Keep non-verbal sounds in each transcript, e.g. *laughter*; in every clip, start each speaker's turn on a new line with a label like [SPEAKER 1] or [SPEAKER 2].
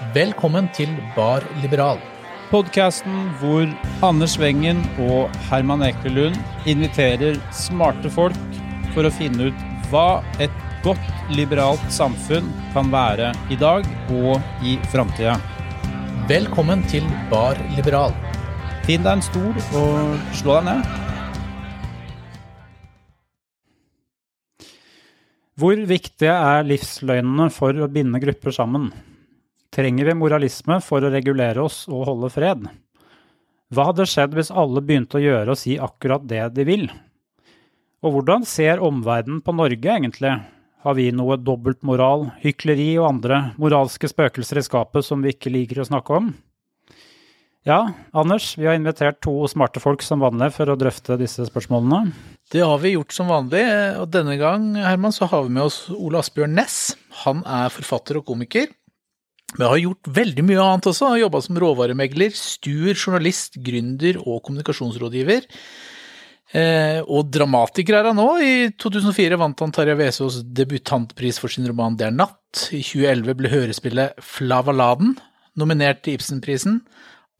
[SPEAKER 1] Velkommen til Bar Liberal.
[SPEAKER 2] Podkasten hvor Anders Wengen og Herman Ekelund inviterer smarte folk for å finne ut hva et godt liberalt samfunn kan være i dag og i framtida.
[SPEAKER 1] Velkommen til Bar Liberal.
[SPEAKER 2] Finn deg en stol og slå deg ned. Hvor viktige er livsløgnene for å binde grupper sammen? Trenger vi moralisme for å regulere oss og holde fred? Hva hadde skjedd hvis alle begynte å gjøre og si akkurat det de vil? Og hvordan ser omverdenen på Norge egentlig? Har vi noe dobbeltmoral, hykleri og andre moralske spøkelser i skapet som vi ikke liker å snakke om? Ja, Anders, vi har invitert to smarte folk som vanlig for å drøfte disse spørsmålene.
[SPEAKER 1] Det har vi gjort som vanlig, og denne gang Herman, så har vi med oss Ole Asbjørn Næss. Han er forfatter og komiker. Men har gjort veldig mye annet også. Har jobba som råvaremegler, stuer, journalist, gründer og kommunikasjonsrådgiver. Eh, og dramatiker er han nå. I 2004 vant han Tarjei Vesaas debutantpris for sin roman Det er natt. I 2011 ble hørespillet Flavaladen nominert til Ibsenprisen.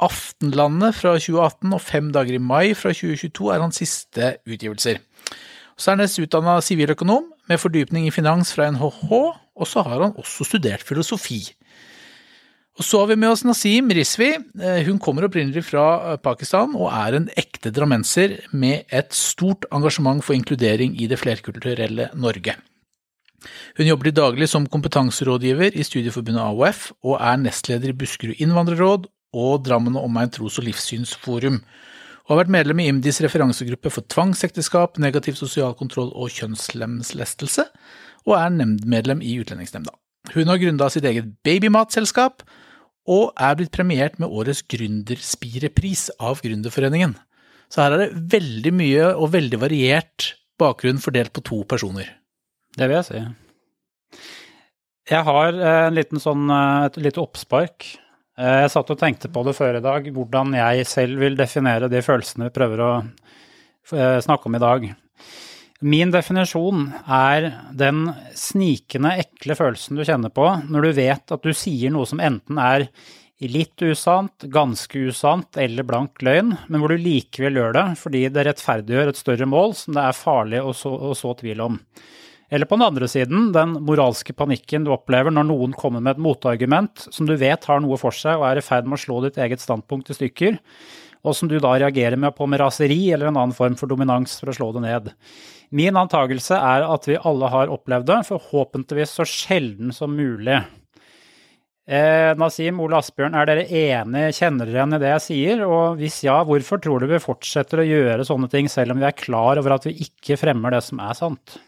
[SPEAKER 1] Aftenlandet fra 2018 og Fem dager i mai fra 2022 er hans siste utgivelser. Så er han utdanna siviløkonom med fordypning i finans fra NHH, og så har han også studert filosofi. Og så har vi med oss Nasim Rizvi. Eh, hun kommer opprinnelig fra eh, Pakistan og er en ekte drammenser med et stort engasjement for inkludering i det flerkulturelle Norge. Hun jobber til daglig som kompetanserådgiver i Studieforbundet AOF, og er nestleder i Buskerud innvandrerråd og Drammen og omegn tros- og livssynsforum, og har vært medlem i IMDis referansegruppe for tvangsekteskap, negativ sosial kontroll og kjønnslemlestelse, og er nemndmedlem i Utlendingsnemnda. Hun har grunda sitt eget babymatselskap, og er blitt premiert med årets Gründerspirepris av Gründerforeningen. Så her er det veldig mye og veldig variert bakgrunn fordelt på to personer.
[SPEAKER 2] Det vil jeg si. Jeg har eh, en liten sånn, eh, et lite oppspark Eh, jeg satt og tenkte på det før i dag, hvordan jeg selv vil definere de følelsene vi prøver å snakke om i dag. Min definisjon er den snikende, ekle følelsen du kjenner på når du vet at du sier noe som enten er litt usant, ganske usant eller blank løgn, men hvor du likevel gjør det fordi det rettferdiggjør et større mål som det er farlig å så, å så tvil om. Eller på den andre siden, den moralske panikken du opplever når noen kommer med et motargument som du vet har noe for seg og er i ferd med å slå ditt eget standpunkt i stykker, og som du da reagerer med på med raseri eller en annen form for dominans for å slå det ned. Min antagelse er at vi alle har opplevd det, forhåpentligvis så sjelden som mulig. Eh, Nasim, Ole Asbjørn, er dere enige, kjenner dere igjen i det jeg sier? Og hvis ja, hvorfor tror du vi fortsetter å gjøre sånne ting selv om vi er klar over at vi ikke fremmer det som er sant?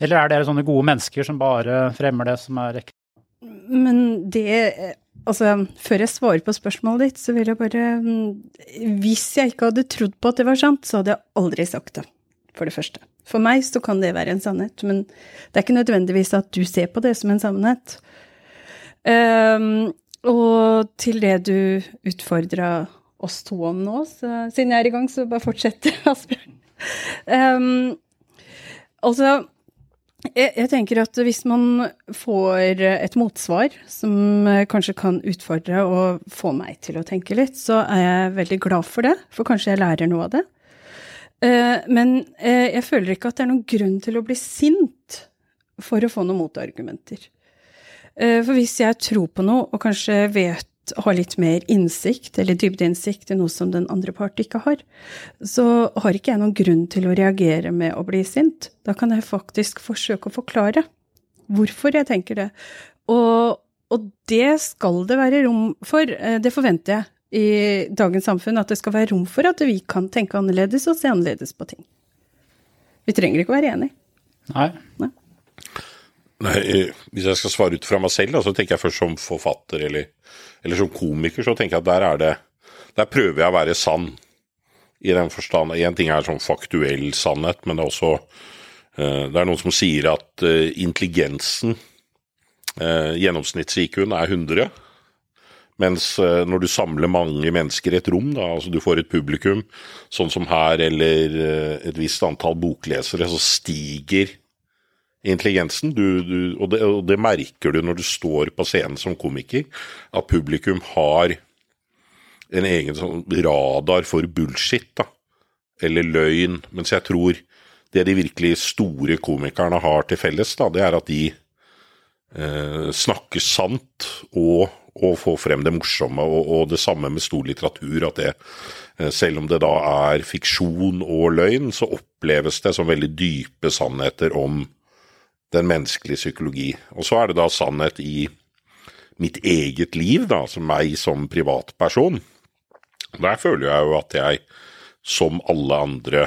[SPEAKER 2] Eller er dere sånne gode mennesker som bare fremmer det som er riktig?
[SPEAKER 3] Men det Altså, før jeg svarer på spørsmålet ditt, så vil jeg bare Hvis jeg ikke hadde trodd på at det var sant, så hadde jeg aldri sagt det, for det første. For meg så kan det være en sannhet, men det er ikke nødvendigvis at du ser på det som en sannhet. Um, og til det du utfordra oss to om nå, så, siden jeg er i gang, så bare fortsett, *laughs* Asbjørn. Um, altså jeg, jeg, tenker at hvis man får et motsvar som kanskje kan utfordre og få meg til å tenke litt, så er jeg veldig glad for det, for kanskje jeg lærer noe av det. Eh, men eh, jeg føler ikke at det er noen grunn til å bli sint for å få noen motargumenter. Eh, for hvis jeg tror på noe, og kanskje vet har litt mer innsikt, eller dybdeinnsikt, i noe som den andre part ikke har, så har ikke jeg noen grunn til å reagere med å bli sint. Da kan jeg faktisk forsøke å forklare hvorfor jeg tenker det. Og, og det skal det være rom for. Eh, det forventer jeg i dagens samfunn, at det skal være rom for at vi kan tenke annerledes og se annerledes på ting. Vi trenger ikke å være enige.
[SPEAKER 2] Nei.
[SPEAKER 3] Nei.
[SPEAKER 4] Nei, hvis jeg skal svare ut fra meg selv, da, så tenker jeg først som forfatter eller, eller, som komiker, så tenker jeg at der er det Der prøver jeg å være sann. I den forstand Én ting er sånn faktuell sannhet, men det er også uh, Det er noen som sier at uh, intelligensen, uh, gjennomsnitts-IQ-en, er 100. Mens når du samler mange mennesker i et rom, da, altså du får et publikum, sånn som her, eller et visst antall boklesere, så stiger intelligensen. Du, du, og, det, og, det, merker du når du står på scenen som komiker, at publikum har en egen sånn radar for bullshit, da. Eller løgn. Mens jeg tror det de virkelig store komikerne har til felles, da, det er at de eh, snakker sant og, og, får frem det morsomme. Og, og, det samme med stor litteratur. At det, eh, selv om det da er fiksjon og løgn, så oppleves det som veldig dype sannheter om den menneskelige psykologi. Og så er det da sannhet i mitt eget liv, da, som meg som privatperson. Der føler jeg jo at jeg, som alle andre,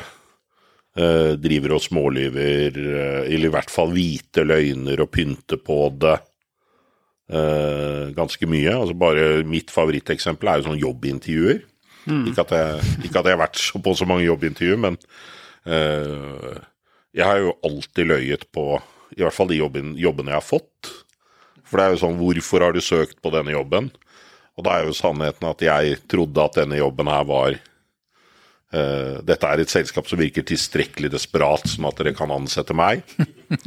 [SPEAKER 4] eh, driver og smålyver, eh, eller i hvert fall hvite løgner og pynter på det eh, ganske mye. Altså bare Mitt favoritteksempel er jo sånn jobbintervjuer. Mm. Ikke, at jeg, ikke, at jeg, har vært på så mange jobbintervjuer, men uh, jeg har jo alltid løyet på i hvert fall de jobben, jobbene jeg har fått. For det er jo sånn Hvorfor har du søkt på denne jobben? Og da er jo sannheten at jeg trodde at denne jobben her var uh, Dette er et selskap som virker tilstrekkelig desperat, som at dere kan ansette meg.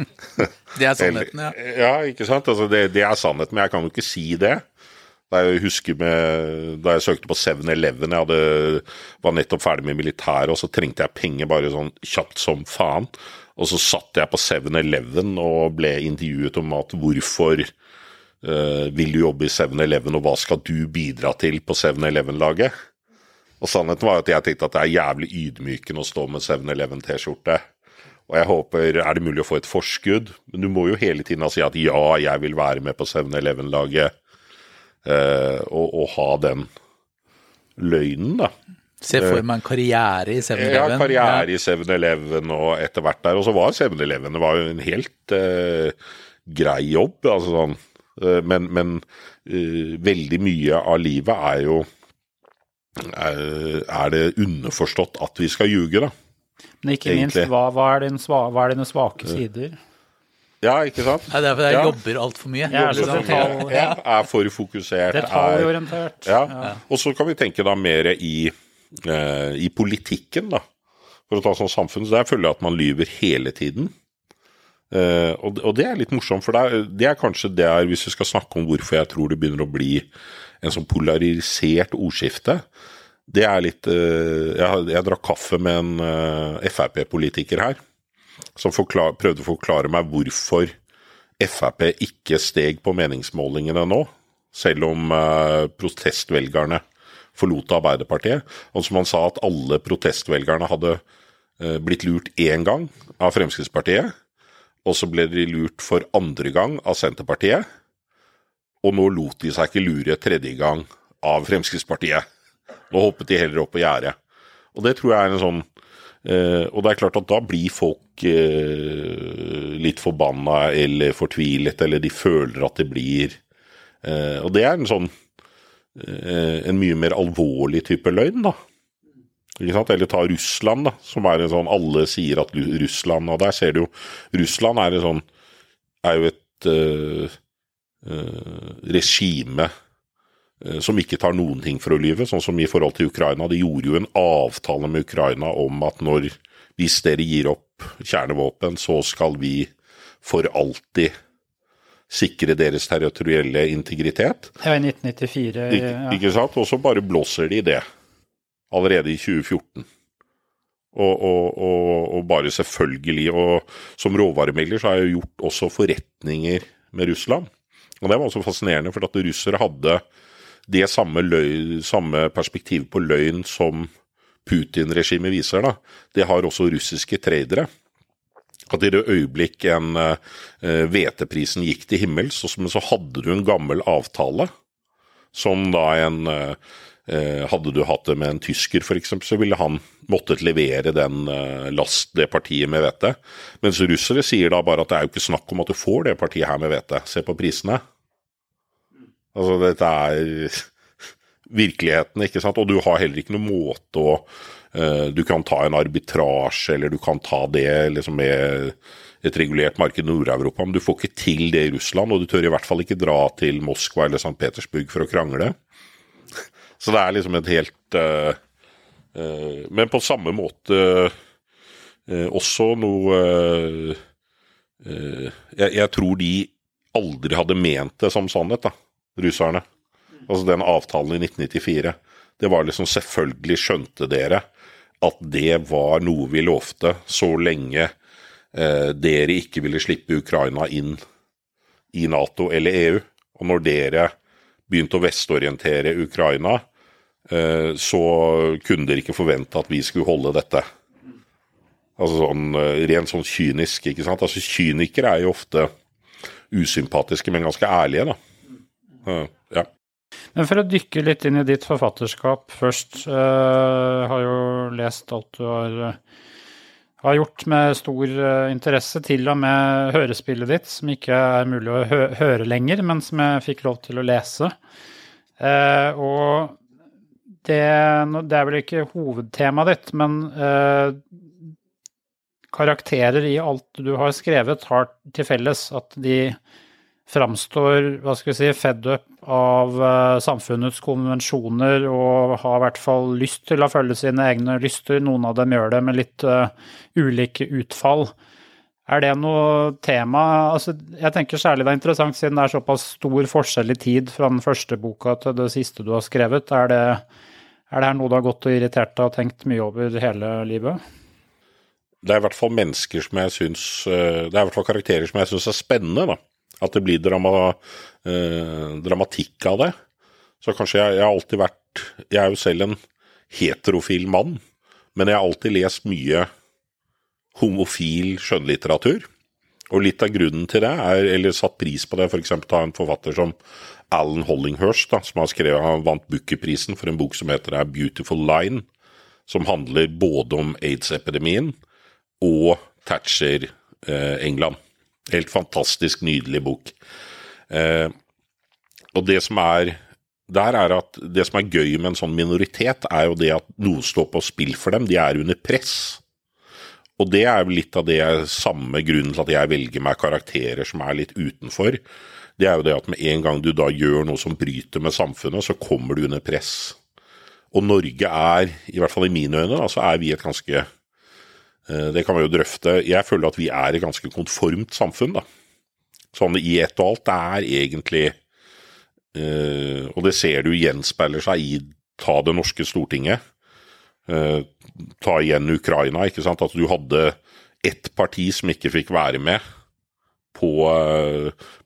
[SPEAKER 4] *laughs*
[SPEAKER 1] det er sannheten, ja.
[SPEAKER 4] ja, ikke sant. Altså, det, det, er sannheten, men jeg kan jo ikke si det. Da jeg husker med, da jeg søkte på 7-Eleven, jeg hadde, var nettopp ferdig med militæret, og så trengte jeg penger bare sånn kjapt som faen. Og så satt jeg på 7-Eleven og ble intervjuet om at hvorfor uh, vil du jobbe i 7-Eleven, og hva skal du bidra til på 7-Eleven-laget? Og sannheten var at jeg tenkte at det er jævlig ydmykende å stå med 7-Eleven-T-skjorte. Og jeg håper er det mulig å få et forskudd, men du må jo hele tiden si at ja, jeg vil være med på 7-Eleven-laget, uh, og, og ha den løgnen, da.
[SPEAKER 1] Se for meg en karriere i 7-Eleven.
[SPEAKER 4] Ja, karriere i 7-Eleven og etter hvert der. Og så var 7-Eleven det var jo en helt uh, grei jobb, altså sånn. Uh, men, men uh, veldig mye av livet er jo er, er, det underforstått at vi skal ljuge, da.
[SPEAKER 2] Men ikke Egentlig. minst, hva, hva, er sva, hva, er dine svake sider?
[SPEAKER 4] Ja, ikke sant?
[SPEAKER 1] Det er fordi jeg ja. jobber altfor mye.
[SPEAKER 2] Jeg er, detalj,
[SPEAKER 4] ja. er for fokusert.
[SPEAKER 2] Detaljorientert.
[SPEAKER 4] Ja. ja. Og så kan vi tenke da mer i eh, i politikken, da, for å ta sånn samfunn, så der føler jeg at man lyver hele tiden. Eh, og, og, det er litt morsomt, for det er, det er kanskje det er, hvis vi skal snakke om hvorfor jeg tror det begynner å bli en sånn polarisert ordskifte. Det er litt eh, Jeg, jeg drakk kaffe med en eh, Frp-politiker her, som forklar, prøvde å forklare meg hvorfor Frp ikke steg på meningsmålingene nå, selv om uh, protestvelgerne forlot Arbeiderpartiet. Og som han sa at alle protestvelgerne hadde eh, blitt lurt én gang av Fremskrittspartiet. Og så ble de lurt for andre gang av Senterpartiet. Og nå lot de seg ikke lure tredje gang av Fremskrittspartiet. Nå hoppet de heller opp på gjerdet. Og det tror jeg er en sånn Uh, Og det er klart at da blir folk uh, litt forbanna eller fortvilet, eller de føler at det blir Og det er en sånn en mye mer alvorlig type løgn, da. Eller ta Russland, da, som er en sånn Alle sier at Russland Og der ser du jo Russland er, sånn, er jo et uh, uh, regime som ikke tar noen ting for å lyve, sånn som i forhold til Ukraina. De gjorde jo en avtale med Ukraina om at når hvis dere gir opp kjernevåpen, så skal vi for alltid sikre deres territorielle integritet.
[SPEAKER 2] Ja, i 1994. Ik
[SPEAKER 4] ja. Ikke sant? Og så bare blåser de det. Allerede i 2014. Og, og, og, og, bare selvfølgelig Og som råvaremegler så har jeg gjort også forretninger med Russland. Og det var også fascinerende, for at russere hadde det samme, løy, samme perspektivet på løgn som Putin-regimet viser. da. Det har også russiske tradere at i det øyeblikk en hveteprisen uh, gikk til himmels, så, hadde du en gammel avtale som da en uh, Hadde du hatt det med en tysker f.eks., så ville han måttet levere den last, det partiet med hvete. Mens russere sier da bare at det er jo ikke snakk om at du får det partiet her med hvete. Se på prisene. Altså, dette er *laughs* virkeligheten, ikke sant. Og du har heller ikke noen måte å Eh, du kan ta en arbitrasje, eller du kan ta det liksom med et regulert marked i Nord-Europa, men du får ikke til det i Russland. Og du tør i hvert fall ikke dra til Moskva eller St. Petersburg for å krangle. *laughs* Så det er liksom et helt uh, uh, Men på samme måte uh, også noe eh, jeg, jeg tror de aldri hadde ment det som sannhet, da, russerne. Altså den avtalen i 1994. Det var liksom selvfølgelig skjønte dere at det var noe vi lovte så lenge eh, dere ikke ville slippe Ukraina inn i Nato eller EU. Og når dere begynte å vestorientere Ukraina, eh, så kunne dere ikke forvente at vi skulle holde dette. Altså sånn eh, rent sånn kynisk, ikke sant. Altså kynikere er jo ofte usympatiske, men ganske ærlige, da. Eh, ja.
[SPEAKER 2] Men for å dykke litt inn i ditt forfatterskap først. Uh, har jo lest alt du har, uh, har gjort med stor uh, interesse, til og med hørespillet ditt, som ikke er mulig å hø høre lenger, men som jeg fikk lov til å lese. og det, det, er vel ikke hovedtemaet ditt, men karakterer i alt du har skrevet, har til felles at de framstår hva skal vi si, fed up av uh, samfunnets konvensjoner og har i hvert fall lyst til å følge sine egne lyster. Noen av dem gjør det med litt uh, ulike utfall. Er det noe tema altså, Jeg tenker særlig det er interessant siden det er såpass stor forskjell i tid fra den første boka til det siste du har skrevet. Er det, er det her noe du har gått og irritert deg og tenkt mye over hele livet?
[SPEAKER 4] Det er i hvert fall mennesker som jeg syns eh, Det er i hvert fall karakterer som jeg syns er spennende, da. At det blir drama, eh, dramatikk av det. Så kanskje jeg, jeg, har alltid vært Jeg er jo selv en heterofil mann, men jeg har alltid lest mye homofil skjønnlitteratur. Og litt av grunnen til det er, eller satt pris på det, f.eks. av en forfatter som Alan Hollinghurst, da, som har skrevet, han vant Booker-prisen for en bok som heter A Beautiful Line, som handler både om aids-epidemien og Thatcher eh. Helt fantastisk nydelig bok. Eh, og det som er der er at det som er gøy med en sånn minoritet, er jo det at noe står på spill for dem. De er under press. Og det er jo litt av det samme grunnen til at jeg velger meg karakterer som er litt utenfor. Det er jo det at med en gang du da gjør noe som bryter med samfunnet, så kommer du under press. Og Norge er, i hvert fall i mine øyne, så er vi et ganske det kan vi jo drøfte. Jeg føler at vi er et ganske konformt samfunn, da. Sånn i ett og alt. Det er egentlig eh, Og det ser du gjenspeiler seg i ta det norske Stortinget. Eh, ta igjen Ukraina, ikke sant. At du hadde ett parti som ikke fikk være med på,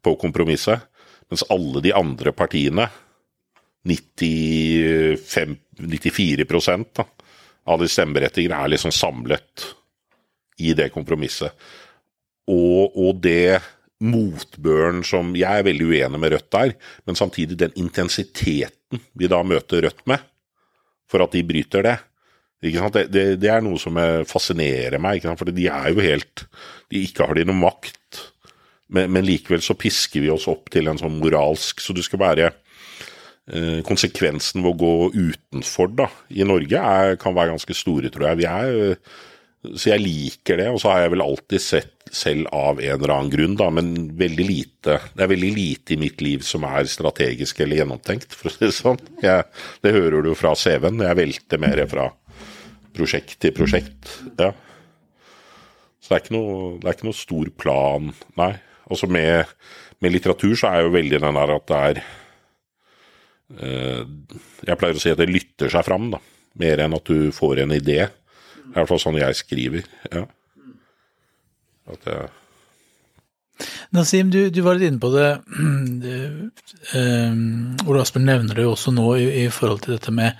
[SPEAKER 4] på kompromisset. Mens alle de andre partiene, 95, 94 da, av de stemmeberettigede, er liksom samlet i det kompromisset. Og, og det motbøren som Jeg er veldig uenig med Rødt der, men samtidig den intensiteten vi da møter Rødt med, for at de bryter det. Det, det, det, er noe som fascinerer meg, for de er jo helt de Ikke har de noe makt, men, men, likevel så pisker vi oss opp til en sånn moralsk Så du skal være eh, Konsekvensen ved å gå utenfor da, i Norge er, kan være ganske store, tror jeg. Vi er så jeg liker det, og så har jeg vel alltid sett selv av en eller annen grunn, da, men veldig lite Det er veldig lite i mitt liv som er strategisk eller gjennomtenkt, for å si det sånn. Jeg, det hører du fra CV-en. Jeg velter mer fra prosjekt til prosjekt. Ja. Så det er ikke noe, er ikke noe stor plan, nei. Også med, med, litteratur så er jo veldig den der at det er eh, Jeg pleier å si at det lytter seg fram, da. Mer enn at du får en idé. I hvert fall sånn jeg skriver. ja. At jeg
[SPEAKER 1] Nasim, du, du, var litt inne på det. *clears throat* Um, Ole Asper nevner det jo også nå i, i forhold til dette med,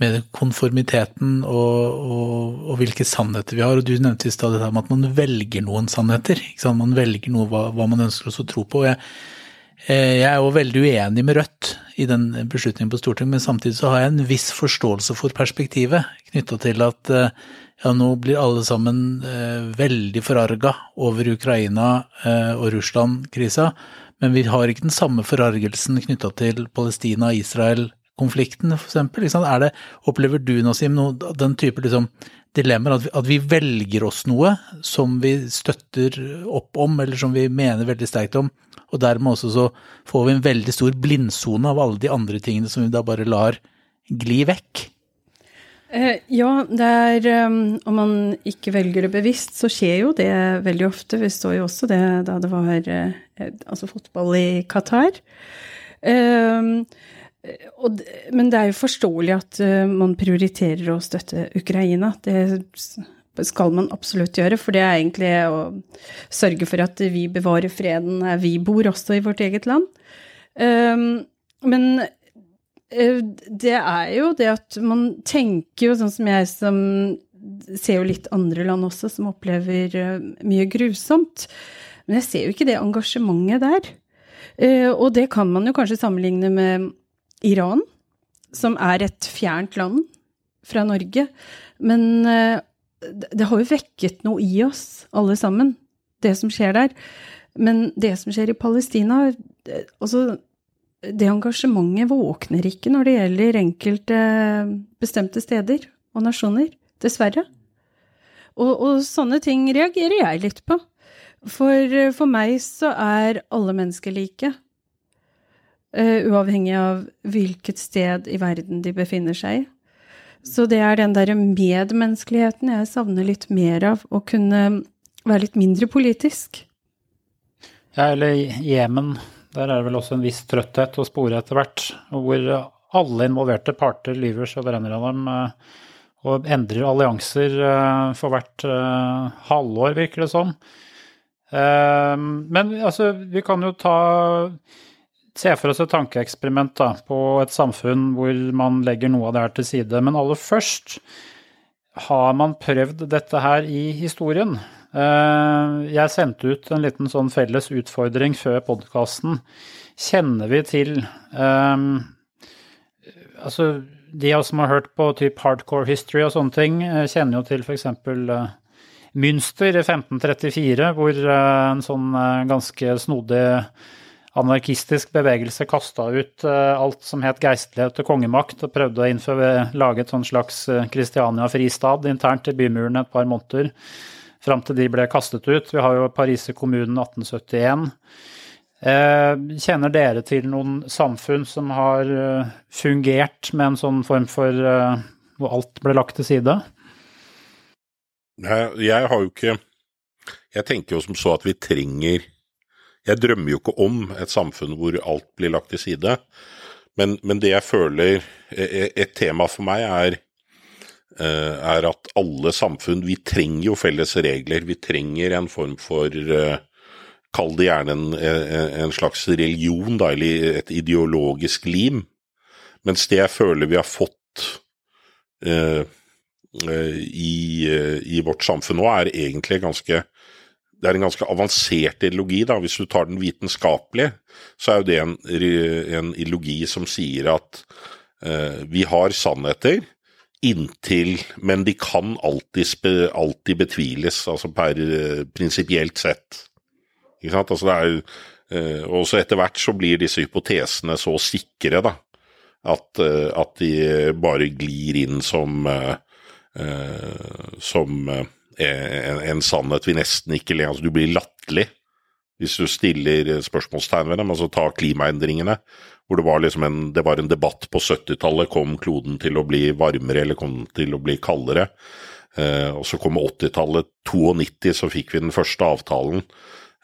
[SPEAKER 1] med konformiteten og, og, og, hvilke sannheter vi har. og Du nevnte i stad at man velger noen sannheter. Man velger noe hva, hva man ønsker å tro på. og jeg, eh, jeg er jo veldig uenig med Rødt i den beslutningen på Stortinget, men samtidig så har jeg en viss forståelse for perspektivet knytta til at uh, ja, nå blir alle sammen eh, veldig forarga over Ukraina eh, og Russland-krisa, men vi har ikke den samme forargelsen knytta til Palestina-Israel-konflikten, f.eks. Er det, opplever du, Nasim, noe, den type liksom, dilemmaer, at, at, vi velger oss noe som vi støtter opp om, eller som vi mener veldig sterkt om, og dermed også så får vi en veldig stor blindsone av alle de andre tingene som vi da bare lar gli vekk?
[SPEAKER 3] Eh, ja, det er um, Om man ikke velger det bevisst, så skjer jo det veldig ofte. Vi så jo også det da det var eh, altså fotball i Qatar. Og, men det er jo forståelig at uh, man prioriterer å støtte Ukraina. Det skal man absolutt gjøre, for det er egentlig å sørge for at vi bevarer freden her vi bor, også i vårt eget land. Um, men Eh, det er jo det at man tenker jo sånn som jeg, som ser jo litt andre land også, som opplever eh, mye grusomt. Men jeg ser jo ikke det engasjementet der. Eh, og det kan man jo kanskje sammenligne med Iran, som er et fjernt land fra Norge. Men det har jo vekket noe i oss, alle sammen, det som skjer der. Men det som skjer i Palestina altså det engasjementet våkner ikke når det gjelder enkelte bestemte steder og nasjoner. Dessverre. Og, og, sånne ting reagerer jeg litt på. For, for meg så er alle mennesker like. Uh, uavhengig av hvilket sted i verden de befinner seg i. Så det er den derre medmenneskeligheten jeg savner litt mer av. Å kunne være litt mindre politisk.
[SPEAKER 2] Ja, eller Jemen der er det vel også en viss trøtthet å spore etter hvert, hvor alle involverte parter lyver så det renner av dem. Eh, og endrer allianser eh, for hvert eh, halvår, virker det som. Men altså, vi kan jo ta Se for oss et tankeeksperiment da, på et samfunn hvor man legger noe av det her til side. Men aller først, har man prøvd dette her i historien? Eh, jeg sendte ut en liten sånn felles utfordring før podkasten. Kjenner vi til um, Altså, de av oss som har hørt på type hardcore history og sånne ting, eh, kjenner jo til f.eks. Uh, Münster i 1534, hvor uh, en sånn uh, ganske snodig anarkistisk bevegelse kasta ut alt som het geistlighet og kongemakt, og prøvde å innføre, lage et sånn slags Kristiania-fristad internt i bymuren et par måneder fram til de ble kastet ut. Vi har jo Parise kommunen 1871. Eh, kjenner dere til noen samfunn som har eh, fungert med en sånn form for eh, hvor alt ble lagt til side?
[SPEAKER 4] Jeg, jeg har jo ikke Jeg tenker jo som så at vi trenger Jeg drømmer jo ikke om et samfunn hvor alt blir lagt til side. Men, men det jeg føler Et tema for meg er er at alle samfunn Vi trenger jo felles regler. Vi trenger en form for eh, Kall det gjerne en, en, slags religion, da, eller et ideologisk lim. Mens det jeg føler vi har fått uh, i, i, vårt samfunn nå, er egentlig ganske det er en ganske avansert ideologi. da, Hvis du tar den vitenskapelige, så er jo det en, en ideologi som sier at eh, vi har sannheter, inntil Men de kan alltid, alltid betviles, altså per uh, prinsipielt sett. Ikke sant? Altså det er uh, Og så etter hvert så blir disse hypotesene så sikre, da, at, uh, at de bare glir inn som som en, en, sannhet vi nesten ikke ler Altså du blir latterlig hvis du stiller spørsmålstegn ved dem. Altså ta klimaendringene hvor det var, liksom en, det var en debatt på 70-tallet. Kom kloden til å bli varmere, eller kom den til å bli kaldere? Eh, og så kom 80-tallet. 92 så fikk vi den første avtalen.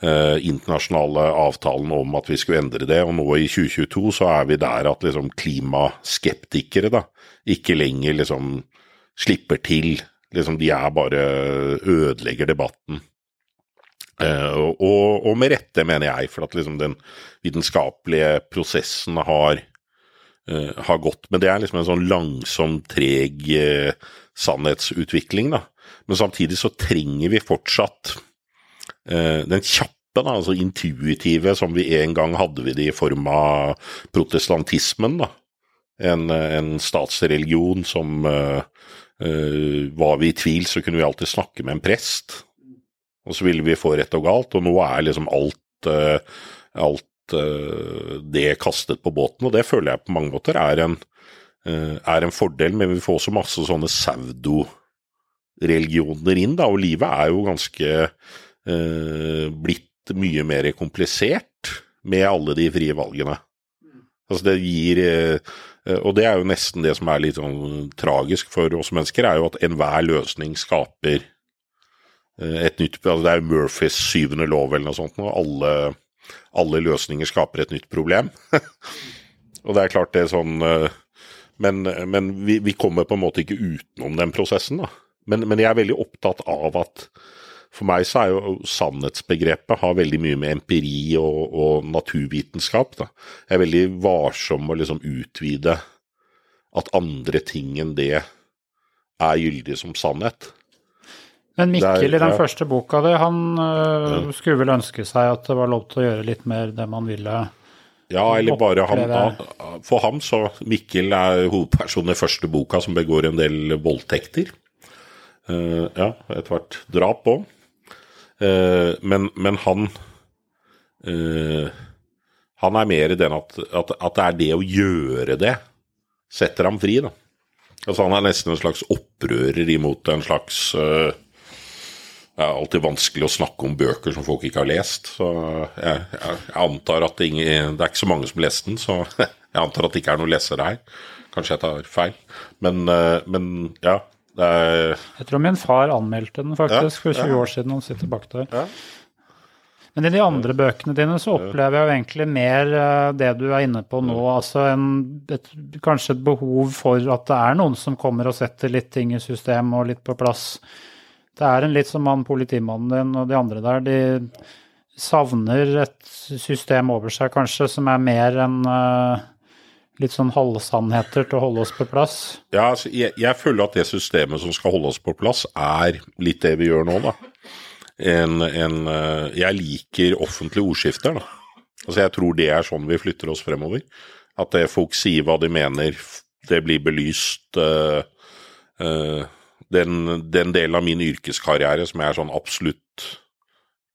[SPEAKER 4] Eh, internasjonale avtalen om at vi skulle endre det. Og nå i 2022 så er vi der at liksom klimaskeptikere da, ikke lenger liksom slipper til. Liksom de er bare ødelegger debatten. Uh, og, og, med rette, mener jeg, for at liksom den vitenskapelige prosessen har, uh, har, gått. Men det er liksom en sånn langsom, treg uh, sannhetsutvikling, da. Men samtidig så trenger vi fortsatt den kjappe, da, altså intuitive, som vi en gang hadde vi det i form av protestantismen, da. En, en statsreligion som Var vi i tvil, så kunne vi alltid snakke med en prest og så ville vi få rett og galt, og nå er liksom alt, uh, alt uh, det kastet på båten, og det føler jeg på mange måter er en, uh, er en fordel, men vi får også masse sånne pseudoreligioner inn, da, og livet er jo ganske blitt mye mer komplisert med alle de frie valgene. Altså det gir Eh, og det er jo nesten det som er litt sånn tragisk for oss mennesker, er jo at enhver løsning skaper eh, et nytt altså Det er Murphys syvende lov eller noe sånt, og alle, alle løsninger skaper et nytt problem. *laughs* og det er klart det er sånn eh, Men, men vi, vi, kommer på en måte ikke utenom den prosessen, da. Men, men jeg er veldig opptatt av at for meg så er jo sannhetsbegrepet har veldig mye med empiri og, og naturvitenskap. Da. Jeg er veldig varsom med å liksom utvide at andre ting enn det er gyldig som sannhet.
[SPEAKER 2] Men Mikkel i den ja. første boka di, han øh, ja. skulle vel ønske seg at det var lov til å gjøre litt mer det man ville?
[SPEAKER 4] Ja, eller bare han, For ham så Mikkel er hovedpersonen i første boka som begår en del voldtekter. Uh, ja, etter hvert drap òg. Uh, men, men han uh, Han er mer den at, at, at, det er det å gjøre det setter ham fri, da. Altså Han er nesten en slags opprører imot en slags uh, Det er alltid vanskelig å snakke om bøker som folk ikke har lest. Så jeg, jeg, antar at det, ingen, det, er ikke så mange som leste den, så *laughs* jeg antar at det ikke er noen lesere her. Kanskje jeg tar feil. Men, uh, men ja,
[SPEAKER 2] er... Jeg tror min far anmeldte den faktisk for 20 år siden. Han sitter bak der. Ja. Men i de andre bøkene dine så opplever jeg jo egentlig mer eh, det du er inne på nå. altså en, et, Kanskje et behov for at det er noen som kommer og setter litt ting i system og litt på plass. Det er en litt som han politimannen din og de andre der. De savner et system over seg, kanskje, som er mer enn uh, litt sånn halvsannheter til å holde oss på plass?
[SPEAKER 4] Ja, altså, jeg, jeg, føler at det systemet som skal holde oss på plass, er litt det vi gjør nå, da. En, en, uh, jeg liker offentlige ordskifter, da. Altså, jeg tror det er sånn vi flytter oss fremover. At folk sier hva de mener, det blir belyst. Uh, den, den, delen av min yrkeskarriere som jeg er sånn absolutt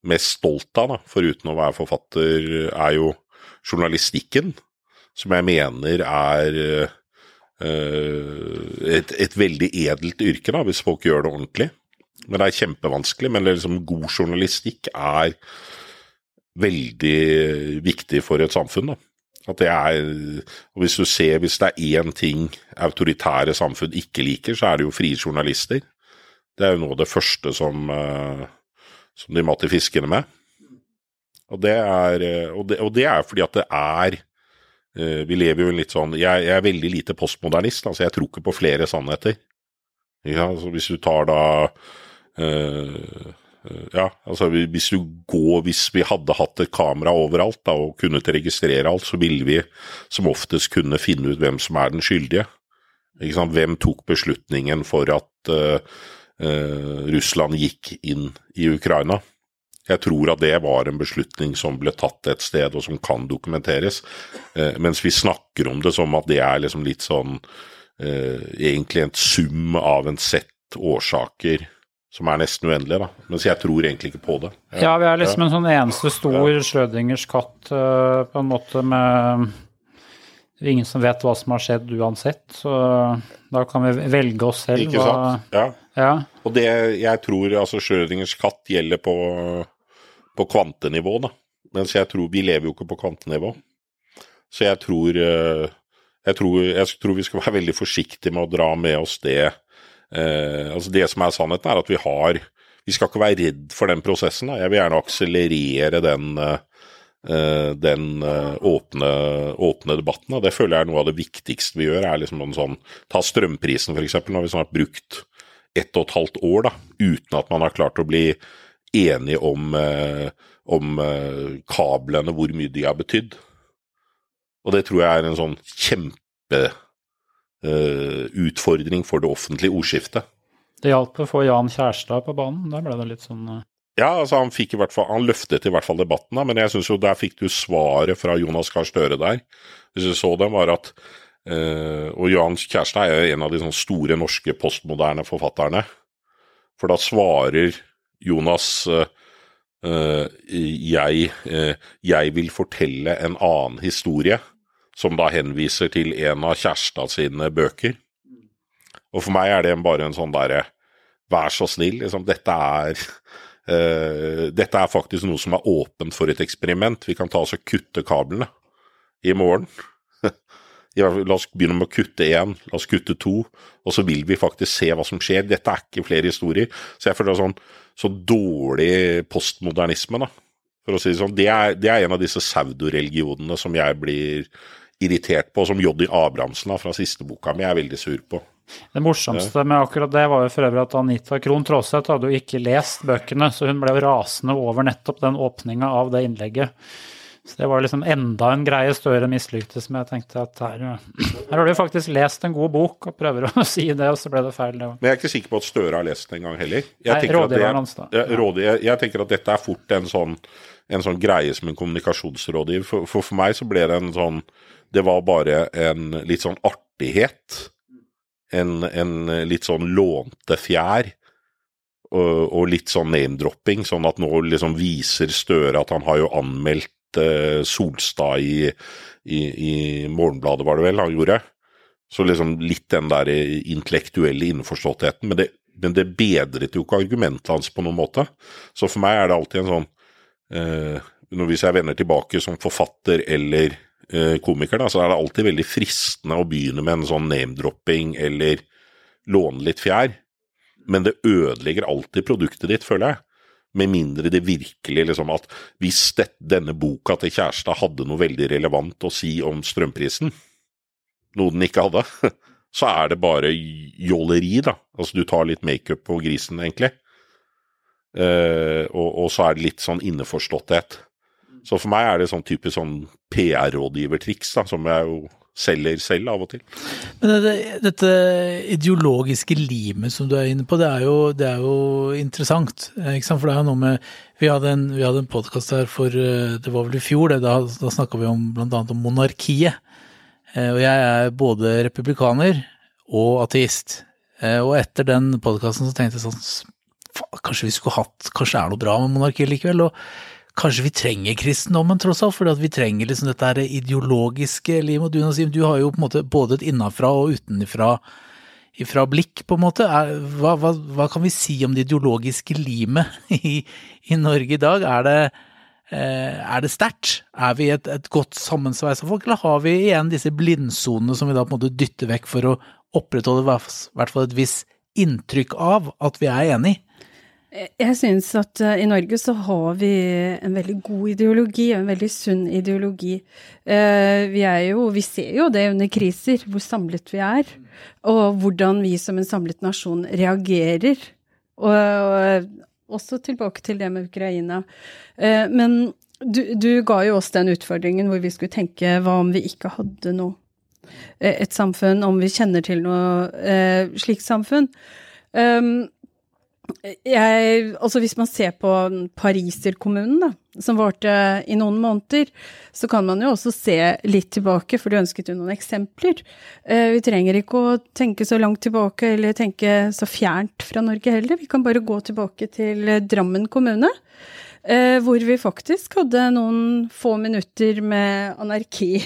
[SPEAKER 4] mest stolt av, da, foruten å være forfatter, er jo journalistikken som jeg mener er uh, et, et, veldig edelt yrke, da, hvis folk gjør det ordentlig. Men det er kjempevanskelig. Men liksom, god journalistikk er veldig viktig for et samfunn. da. At det er, Hvis du ser, hvis det er én ting autoritære samfunn ikke liker, så er det jo frie journalister. Det er jo noe av det første som, uh, som de mater fiskene med. Og det, er, og, det, og det er fordi at det er Eh, vi lever jo en litt sånn jeg, jeg, er veldig lite postmodernist, altså jeg tror ikke på flere sannheter. Ja, altså hvis du tar da Ja, altså hvis du går Hvis vi hadde hatt et kamera overalt da, og kunnet registrere alt, så ville vi som oftest kunne finne ut hvem som er den skyldige. Hvem tok beslutningen for at uh, uh, Russland gikk inn i Ukraina? Jeg tror at det var en beslutning som ble tatt et sted, og som kan dokumenteres. Uh, mens vi snakker om det som at det er liksom litt sånn eh, Egentlig en sum av en sett årsaker som er nesten uendelige, da. Mens jeg tror egentlig ikke på det.
[SPEAKER 2] Ja, ja vi er liksom ja. en sånn eneste stor ja. Schrødingers katt, uh, på en måte med det er ingen som vet hva som har skjedd uansett, så da kan vi velge oss selv.
[SPEAKER 4] Ikke sant? Ja. ja. Og det jeg tror altså Schrødingers katt gjelder på på kvantenivå, da. Mens jeg tror vi lever jo ikke på kvantenivå. Så jeg tror, eh, jeg tror, jeg tror vi skal være veldig forsiktige med å dra med oss det. Eh, altså Det som er sannheten, er at vi har Vi skal ikke være redd for den prosessen. Da. Jeg vil gjerne akselerere den, eh, den eh, åpne, åpne, debatten. Da. Det føler jeg er noe av det viktigste vi gjør. er liksom en sånn, Ta strømprisen, f.eks. Nå har vi snart brukt ett og et halvt år da, uten at man har klart å bli enige om, om kablene, hvor mye de har betydd. Og det tror jeg er en sånn kjempeutfordring uh, for det offentlige ordskiftet.
[SPEAKER 2] Det hjalp å få Jan Kjærstad på banen, der ble det litt sånn uh...
[SPEAKER 4] Ja, altså han fikk i hvert fall, han løftet i hvert fall debatten, da, men jeg syns jo der fikk du svaret fra Jonas Gahr Støre der. Hvis du så dem, var at uh, Og Jan Kjærstad er jo en av de sånn store norske postmoderne forfatterne. For da svarer Jonas, eh, eh, jeg, eh, jeg, vil fortelle en annen historie, som da henviser til en av kjæresta sine bøker. Og for meg er det bare en sånn derre Vær så snill, liksom. Dette er uh, Dette er faktisk noe som er åpent for et eksperiment. Vi kan ta oss og kutte kablene i morgen. *laughs* La oss begynne med å kutte én, la oss kutte to, og så vil vi faktisk se hva som skjer. Dette er ikke flere historier. Så jeg føler det er sånn så dårlig postmodernisme, da. For å si det sånn. Det er, det er en av disse pseudoreligionene som jeg blir irritert på, som Joddy Abrahamsen fra siste boka mi er veldig sur på.
[SPEAKER 2] Det morsomste med akkurat det var jo for øvrig at Anita Krohn Traaseth hadde jo ikke lest bøkene, så hun ble jo rasende over nettopp den åpninga av det innlegget. Så det var liksom enda en greie Støre mislyktes med. Jeg tenkte at her, her har du faktisk lest en god bok og prøver å *laughs* si det, og så ble det feil. Det
[SPEAKER 4] Men jeg er ikke sikker på at Støre har lest den engang heller.
[SPEAKER 2] Jeg Nei, rådgiveren hans, da.
[SPEAKER 4] Jeg, jeg, jeg, tenker at dette er fort en sånn, en sånn greie som en kommunikasjonsrådgiver. For, for, for meg så ble det en sånn Det var bare en litt sånn artighet en, en litt sånn lånte fjær. Og, og litt sånn name-dropping, sånn at nå liksom viser Støre at han har jo anmeldt eh, Solstad i, i, i, Morgenbladet, var det vel han gjorde. Så liksom litt den der intellektuelle innforståttheten. Men det, men det bedret jo ikke argumentet hans på noen måte. Så for meg er det alltid en sånn Hvis jeg vender tilbake som forfatter eller Eh, komiker, da, så er det alltid veldig fristende å begynne med en sånn name-dropping eller låne litt fjær. Men det ødelegger alltid produktet ditt, føler jeg. Med mindre det virkelig liksom at hvis det, denne boka til kjæresta hadde noe veldig relevant å si om strømprisen, noe den ikke hadde, *laughs* så er det bare jåleri, da. Altså du tar litt makeup på grisen, egentlig. Uh, og, og, så er det litt sånn innforståtthet. Så for meg er det sånn typisk sånn PR-rådgivertriks, da, som jeg jo selger selv av og til.
[SPEAKER 1] Men det, dette ideologiske limet som du er inne på, det er jo, det er jo interessant. Ikke sant? For det er jo noe med Vi hadde en, vi en podkast her for Det var vel i fjor, det, da, da snakka vi om bl.a. om monarkiet. Eh, og jeg er både republikaner og ateist. Eh, og etter den podkasten så tenkte jeg sånn Kanskje vi skulle hatt Kanskje det er noe bra med monarkiet likevel? og kanskje vi trenger kristendommen, tross alt, fordi vi trenger liksom dette ideologiske livet. Du, du har jo på en måte både et innenfra og utenfra ifra blikk, på en måte. Hva, hva, hva, kan vi si om det ideologiske limet *laughs* i, i Norge i dag? Er det, eh, er det sterkt? Er vi et, et godt sammensveisa folk, eller har vi igjen disse blindsonene som vi da på en måte dytter vekk for å opprettholde i hvert fall et visst inntrykk av at vi er enig?
[SPEAKER 3] Jeg synes at uh, i Norge så har vi en veldig god ideologi, en veldig sunn ideologi. Uh, vi er jo, vi ser jo det under kriser, hvor samlet vi er. Og hvordan vi som en samlet nasjon reagerer. Og, og også tilbake til det med Ukraina. Uh, men du, du, ga jo oss den utfordringen hvor vi skulle tenke hva om vi ikke hadde noe et samfunn, om vi kjenner til noe slikt samfunn. Um, jeg, altså hvis man ser på pariserkommunen, da, som varte i noen måneder, så kan man jo også se litt tilbake, for du ønsket jo noen eksempler. Eh, vi trenger ikke å tenke så langt tilbake eller tenke så fjernt fra Norge heller. Vi kan bare gå tilbake til Drammen kommune, eh, hvor vi faktisk hadde noen få minutter med anarki,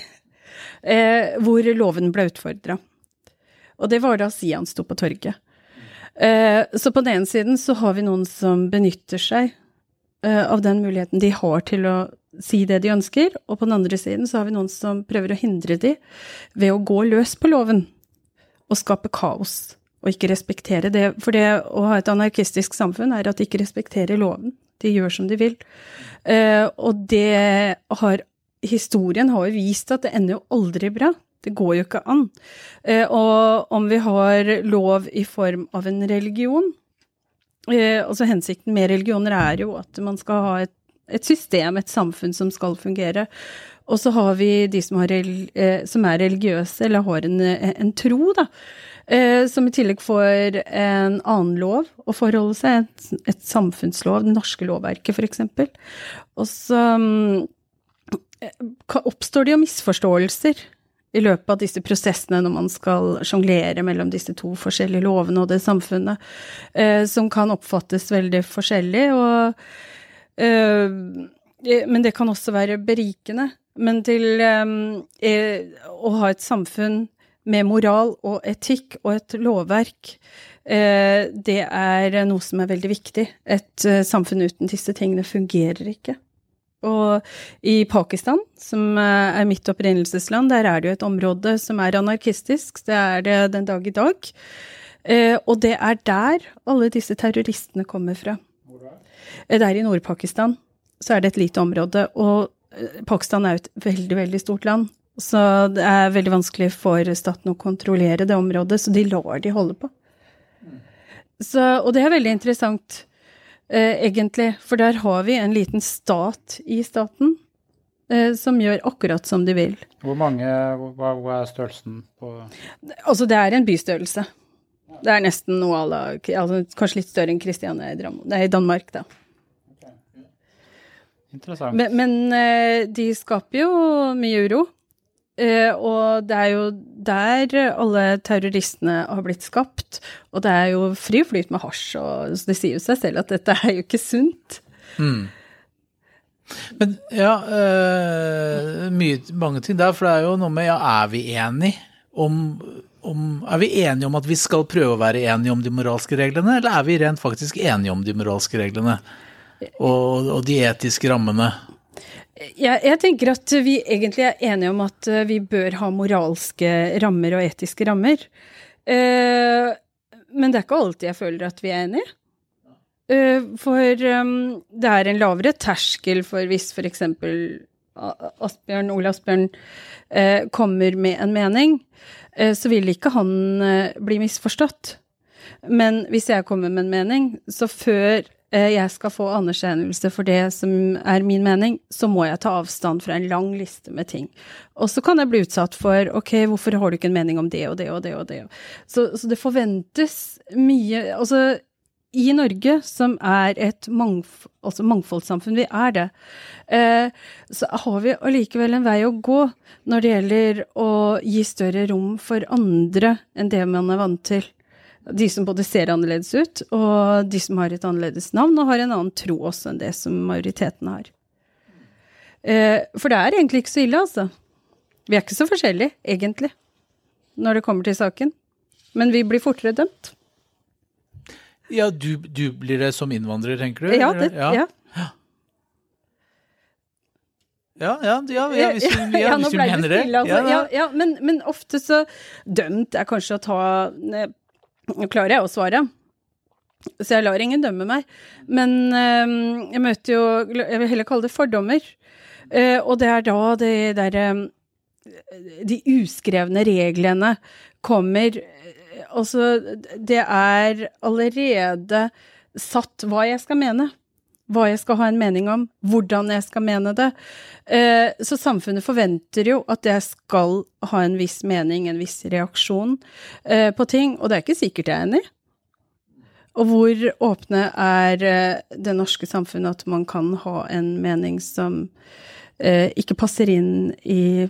[SPEAKER 3] eh, hvor loven ble utfordra. Og det var da Sian sto på torget. Eh, så på den ene siden så har vi noen som benytter seg eh, av den muligheten de har til å si det de ønsker, og på den andre siden så har vi noen som prøver å hindre de ved å gå løs på loven og skape kaos og ikke respektere det. For det å ha et anarkistisk samfunn er at de ikke respekterer loven. De gjør som de vil. Uh, og det har Historien har jo vist at det ender jo aldri bra. Det går jo ikke an. Eh, og om vi har lov i form av en religion eh, Altså hensikten med religioner er jo at man skal ha et, et system, et samfunn som skal fungere. Og så har vi de som, har, eh, som er religiøse, eller har en, en tro, da. Som i tillegg får en annen lov å forholde seg, et, et samfunnslov, det norske lovverket f.eks. Og så um, oppstår det jo misforståelser i løpet av disse prosessene når man skal sjonglere mellom disse to forskjellige lovene og det samfunnet, eh, som kan oppfattes veldig forskjellig. Og, eh, men det kan også være berikende. Men til eh, å ha et samfunn med moral og etikk og et lovverk, eh, det er noe som er veldig viktig. Et eh, samfunn uten disse tingene fungerer ikke. Og i Pakistan, som eh, er mitt opprinnelsesland, der er det jo et område som er anarkistisk. Det er det den dag i dag. Eh, og det er der alle disse terroristene kommer fra. Eh, Det er i Nord-Pakistan. Så er det et lite område. Og Pakistan er jo et veldig, veldig stort land. Så det er veldig vanskelig for staten å kontrollere det området, så de lar de holde på. Så, og det er veldig interessant, egentlig, for der har vi en liten stat i staten eh, som gjør akkurat som de vil.
[SPEAKER 2] Hvor mange Hva, hva er størrelsen på
[SPEAKER 3] Altså, det er en bystørrelse. Det er nesten noe à la altså, Kanskje litt større enn Kristiania i i Danmark, da.
[SPEAKER 2] Interessant.
[SPEAKER 3] Men, men eh, de skaper jo mye uro. Eh, og det er jo der alle terroristene har blitt skapt. Og det er jo fri flyt med hasj, og det sier jo seg selv at dette er jo ikke sunt.
[SPEAKER 1] Men ja, øh, mye, mange ting der, for det er jo noe med ja, er vi enige om, om Er vi enige om at vi skal prøve å være enige om de moralske reglene, eller er vi rent faktisk enige om de moralske reglene og, og de etiske rammene?
[SPEAKER 3] Jeg, jeg tenker at vi egentlig er enige om at eh, vi bør ha moralske rammer og etiske rammer. Eh, men det er ikke alltid jeg føler at vi er enige. Eh, for um, det er en lavere terskel for hvis f.eks. Asbjørn, Ole Asbjørn eh, kommer med en mening, eh, så vil ikke han eh, bli misforstått. Men hvis jeg kommer med en mening, så før jeg skal få anerkjennelse for det som er min mening, så må jeg ta avstand fra en lang liste med ting. Og så kan jeg bli utsatt for ok, hvorfor har du ikke en mening om det og det og det og det. Så, så det forventes mye Altså, i Norge, som er et mangf altså mangfoldssamfunn, vi er det, eh, så har vi allikevel en vei å gå når det gjelder å gi større rom for andre enn det man er vant til. De som både ser annerledes ut, og de som har et annerledes navn og har en annen tro også enn det som majoriteten har. Eh, for det er egentlig ikke så ille, altså. Vi er ikke så forskjellige, egentlig, når det kommer til saken. Men vi blir fortere dømt.
[SPEAKER 1] Ja, du, du blir det som innvandrer, tenker du?
[SPEAKER 3] Ja, det, ja.
[SPEAKER 1] Ja, ja, ja, ja, hvis du, ja, *laughs* hvis du mener det.
[SPEAKER 3] stille, altså.
[SPEAKER 1] Ja,
[SPEAKER 3] ja, men, men ofte så Dømt er kanskje å ta eh, Nå klarer jeg å svare, så jeg lar ingen dømme meg. Men eh, jeg møter jo Jeg vil heller kalle det fordommer. Uh, og det er da det derre De uskrevne reglene kommer eh, Altså, det er allerede satt hva jeg skal mene hva jeg skal ha en mening om, hvordan jeg skal mene det. Eh, Så samfunnet forventer jo at jeg skal ha en viss mening, en viss reaksjon eh, på ting, og det er ikke sikkert jeg er enig. Og hvor åpne er eh, det norske samfunnet at man kan ha en mening som ikke passer inn i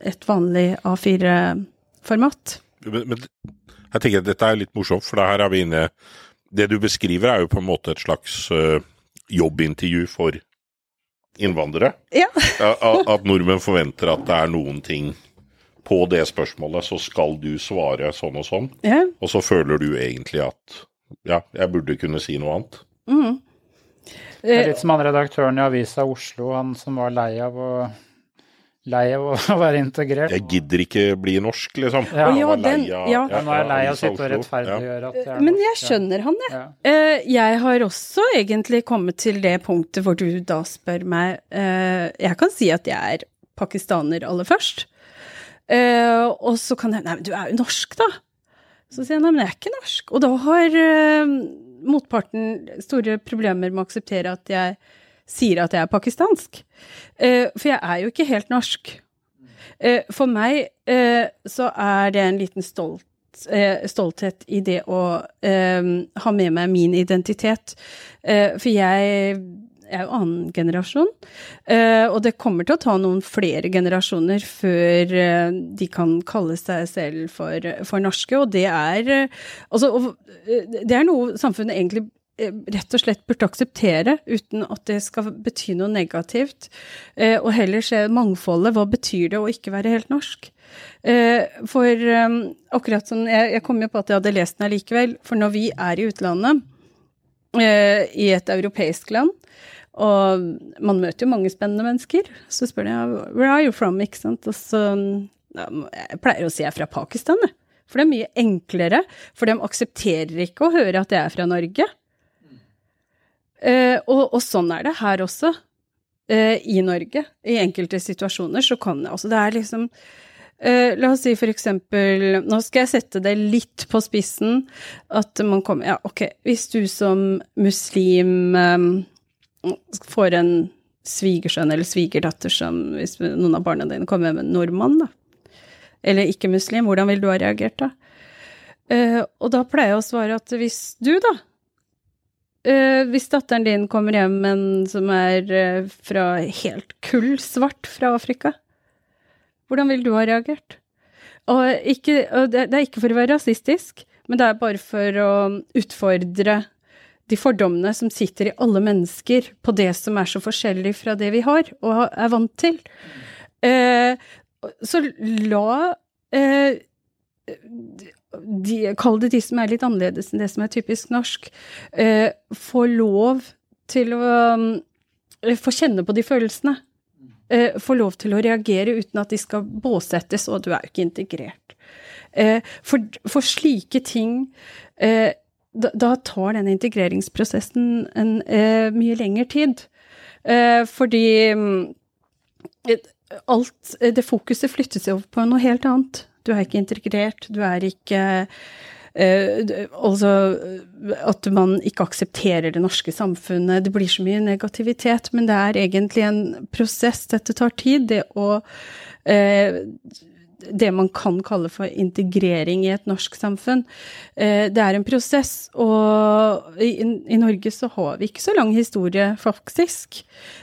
[SPEAKER 3] et vanlig A4-format?
[SPEAKER 4] Men, men jeg tenker at dette er litt morsomt, for her er vi inne Det du beskriver, er jo på en måte et slags øh, jobbintervju for innvandrere.
[SPEAKER 3] Ja.
[SPEAKER 4] at, At nordmenn forventer at det er noen ting på det spørsmålet, så skal du svare sånn og sånn.
[SPEAKER 3] ja.
[SPEAKER 4] Og så føler du egentlig at ja, jeg burde kunne si noe annet.
[SPEAKER 2] Det er litt som han redaktøren i Avisa Oslo, han som var lei av å Lei av å *laughs* være integrert.
[SPEAKER 4] Jeg gidder ikke bli norsk, liksom.
[SPEAKER 2] Ja.
[SPEAKER 3] Ja, den-
[SPEAKER 4] av-
[SPEAKER 3] ja.
[SPEAKER 2] Ja, nå er jeg lei av å sitte og rettferdiggjøre at det er
[SPEAKER 3] Men jeg skjønner han, jeg.
[SPEAKER 2] Ja.
[SPEAKER 3] Eh, jeg har også egentlig kommet til det punktet hvor du da spør meg eh, Jeg kan si at jeg er pakistaner aller først. Eh, og så kan jeg Nei, men du er jo norsk, da. Så sier jeg nei, men jeg er ikke norsk. Og da har motparten store problemer med å akseptere at jeg sier at jeg er pakistansk. Eh, for jeg er jo ikke helt norsk. Eh, for meg eh, så er det en liten stolt, stolthet i det å ha med meg min identitet. For jeg er jo annen generasjon, og det kommer til å ta noen flere generasjoner før de kan kalle seg selv for, for norske, og det er Altså, det er noe samfunnet egentlig rett og slett burde akseptere, uten at det skal bety noe negativt. Eh, og heller se mangfoldet. Hva betyr det å ikke være helt norsk? Eh, for eh, akkurat sånn, jeg, jeg kom jo på at jeg hadde lest den allikevel, for når vi er i utlandet, eh, i et europeisk land. Og man møter jo mange spennende mennesker. Så spør de where are you from, ikke sant. Og så Jeg pleier å si jeg er fra Pakistan, jeg. For det er mye enklere. For de aksepterer ikke å høre at jeg er fra Norge. Eh, og, og, sånn er det her også. Eh, I Norge. I enkelte situasjoner så kan det også det er liksom Uh, la oss si for eksempel Nå skal jeg sette det litt på spissen. At man kommer Ja, ok, hvis du som muslim får en svigersønn eller svigerdatter som Hvis noen av barna dine kommer med en nordmann, da. Eller ikke-muslim, hvordan vil du ha reagert da? Og da pleier jeg å svare at hvis du, da uh, Hvis datteren din kommer hjem med en som er fra helt kull svart fra Afrika hvordan ville du ha reagert? Og, ikke, og det, det er ikke for å være rasistisk, men det er bare for å utfordre de fordommene som sitter i alle mennesker på det som er så forskjellig fra det vi har og er vant til. Uh, så la de, Kall det de som er litt annerledes enn det som er typisk norsk, eh, få lov til å eh, få kjenne på de følelsene eh, får lov til å reagere uten at de skal båsettes, og du er jo ikke integrert. Eh, for, for, slike ting eh, da, da, tar den integreringsprosessen en eh, mye lengre tid. Eh, fordi mm, alt Det fokuset flyttes over på noe helt annet. Du er ikke integrert, du er ikke Uh, altså at man ikke aksepterer det norske samfunnet. Det blir så mye negativitet, men det er egentlig en prosess. Dette tar tid. Det å uh, det man kan kalle for integrering i et norsk samfunn. Eh, det er en prosess, og i, Norge så har vi ikke så lang historie, faktisk.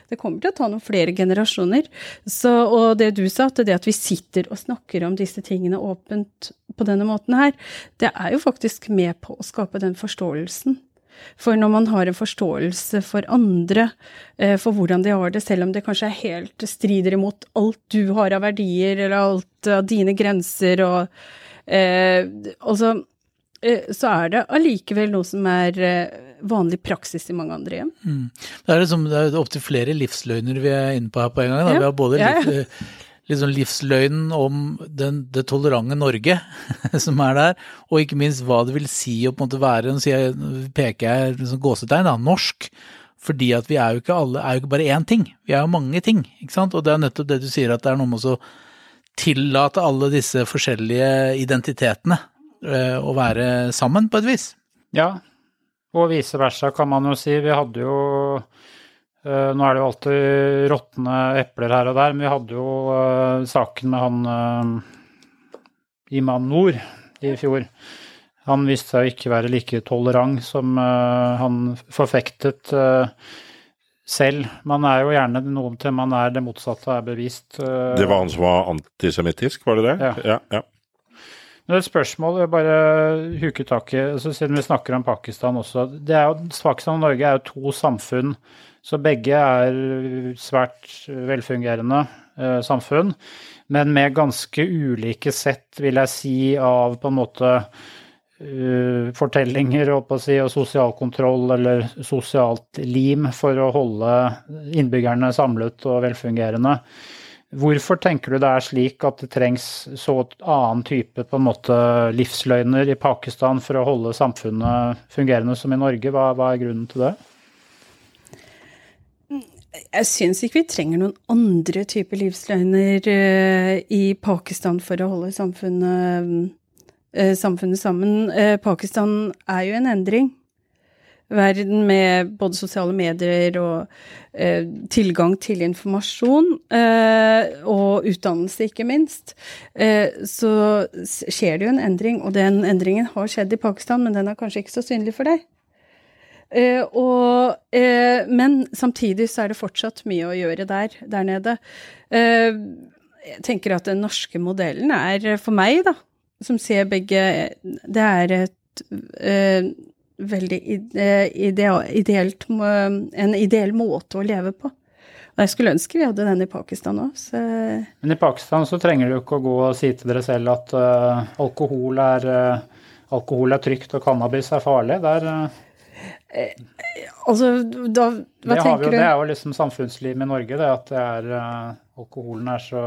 [SPEAKER 3] Det kommer til å ta noen flere generasjoner. Så, og det du sa, at det at vi sitter og snakker om disse tingene åpent på denne måten her, det er jo faktisk med på å skape den forståelsen. For når man har en forståelse for andre, eh, for hvordan de har det, selv om det kanskje er helt strider imot alt du har av verdier, eller alt av dine grenser, og eh, altså eh, så er det allikevel noe som er eh, vanlig praksis i mange andre hjem. Mm.
[SPEAKER 1] Det er, liksom, det er opptil flere livsløgner vi er inne på her på en gang. Ja. Vi har både ja, ja liksom livsløgnen om den, det tolerante Norge *laughs* som er der, og ikke minst hva det vil si å på en måte være Nå peker jeg liksom gåsetegn, da, norsk. Fordi at vi er jo ikke alle, er jo ikke bare én ting, vi er jo mange ting. ikke sant? Og det er nettopp det du sier, at det er noe med å tillate alle disse forskjellige identitetene øh, å være sammen, på et vis.
[SPEAKER 2] Ja, og vice versa kan man jo si. Vi hadde jo nå er det jo alltid råtne epler her og der, men vi hadde jo uh, saken med han uh, Imam Nord i fjor. Han viste seg å ikke være like tolerant som han forfektet selv. Man er jo gjerne noe til man er det motsatte er bevist.
[SPEAKER 4] Det var han som var antisemittisk, var det det?
[SPEAKER 2] Ja. ja, ja. Det er et spørsmål jeg bare huker tak i, altså, siden vi snakker om Pakistan også. Det er jo, Pakistan og Norge er jo to samfunn så begge er svært velfungerende eh, samfunn, men med ganske ulike sett, vil jeg si, av på en måte uh, fortellinger si, og sosial kontroll eller sosialt lim for å holde innbyggerne samlet og velfungerende. Hvorfor tenker du det er slik at det trengs så annen type måte livsløgner i Pakistan for å holde samfunnet fungerende som i Norge? Hva, hva er grunnen til det?
[SPEAKER 3] Jeg syns ikke vi trenger noen andre typer livsløgner uh, i Pakistan for å holde samfunnet, uh, samfunnet sammen. Uh, Pakistan er jo en endring. Verden med både sosiale medier og tilgang til informasjon, og utdannelse, ikke minst, så skjer det jo en endring. Og den endringen har skjedd i Pakistan, men den er kanskje ikke så synlig for deg. Uh, og, eh, men samtidig så er det fortsatt mye å gjøre der, der nede. Eh, jeg tenker at den norske modellen er for meg, da, som ser begge Det er et veldig ideal, ideelt, en ideell måte å leve på. Og jeg skulle ønske vi hadde den i Pakistan òg.
[SPEAKER 2] Men i Pakistan så trenger du ikke å gå og si til dere selv at alkohol, er, alkohol er trygt og cannabis er farlig. Der
[SPEAKER 3] Altså, da Hva
[SPEAKER 2] det,
[SPEAKER 3] tenker
[SPEAKER 2] jo,
[SPEAKER 3] du?
[SPEAKER 2] det er jo liksom samfunnslivet i Norge, det at det er, uh, alkoholen er så,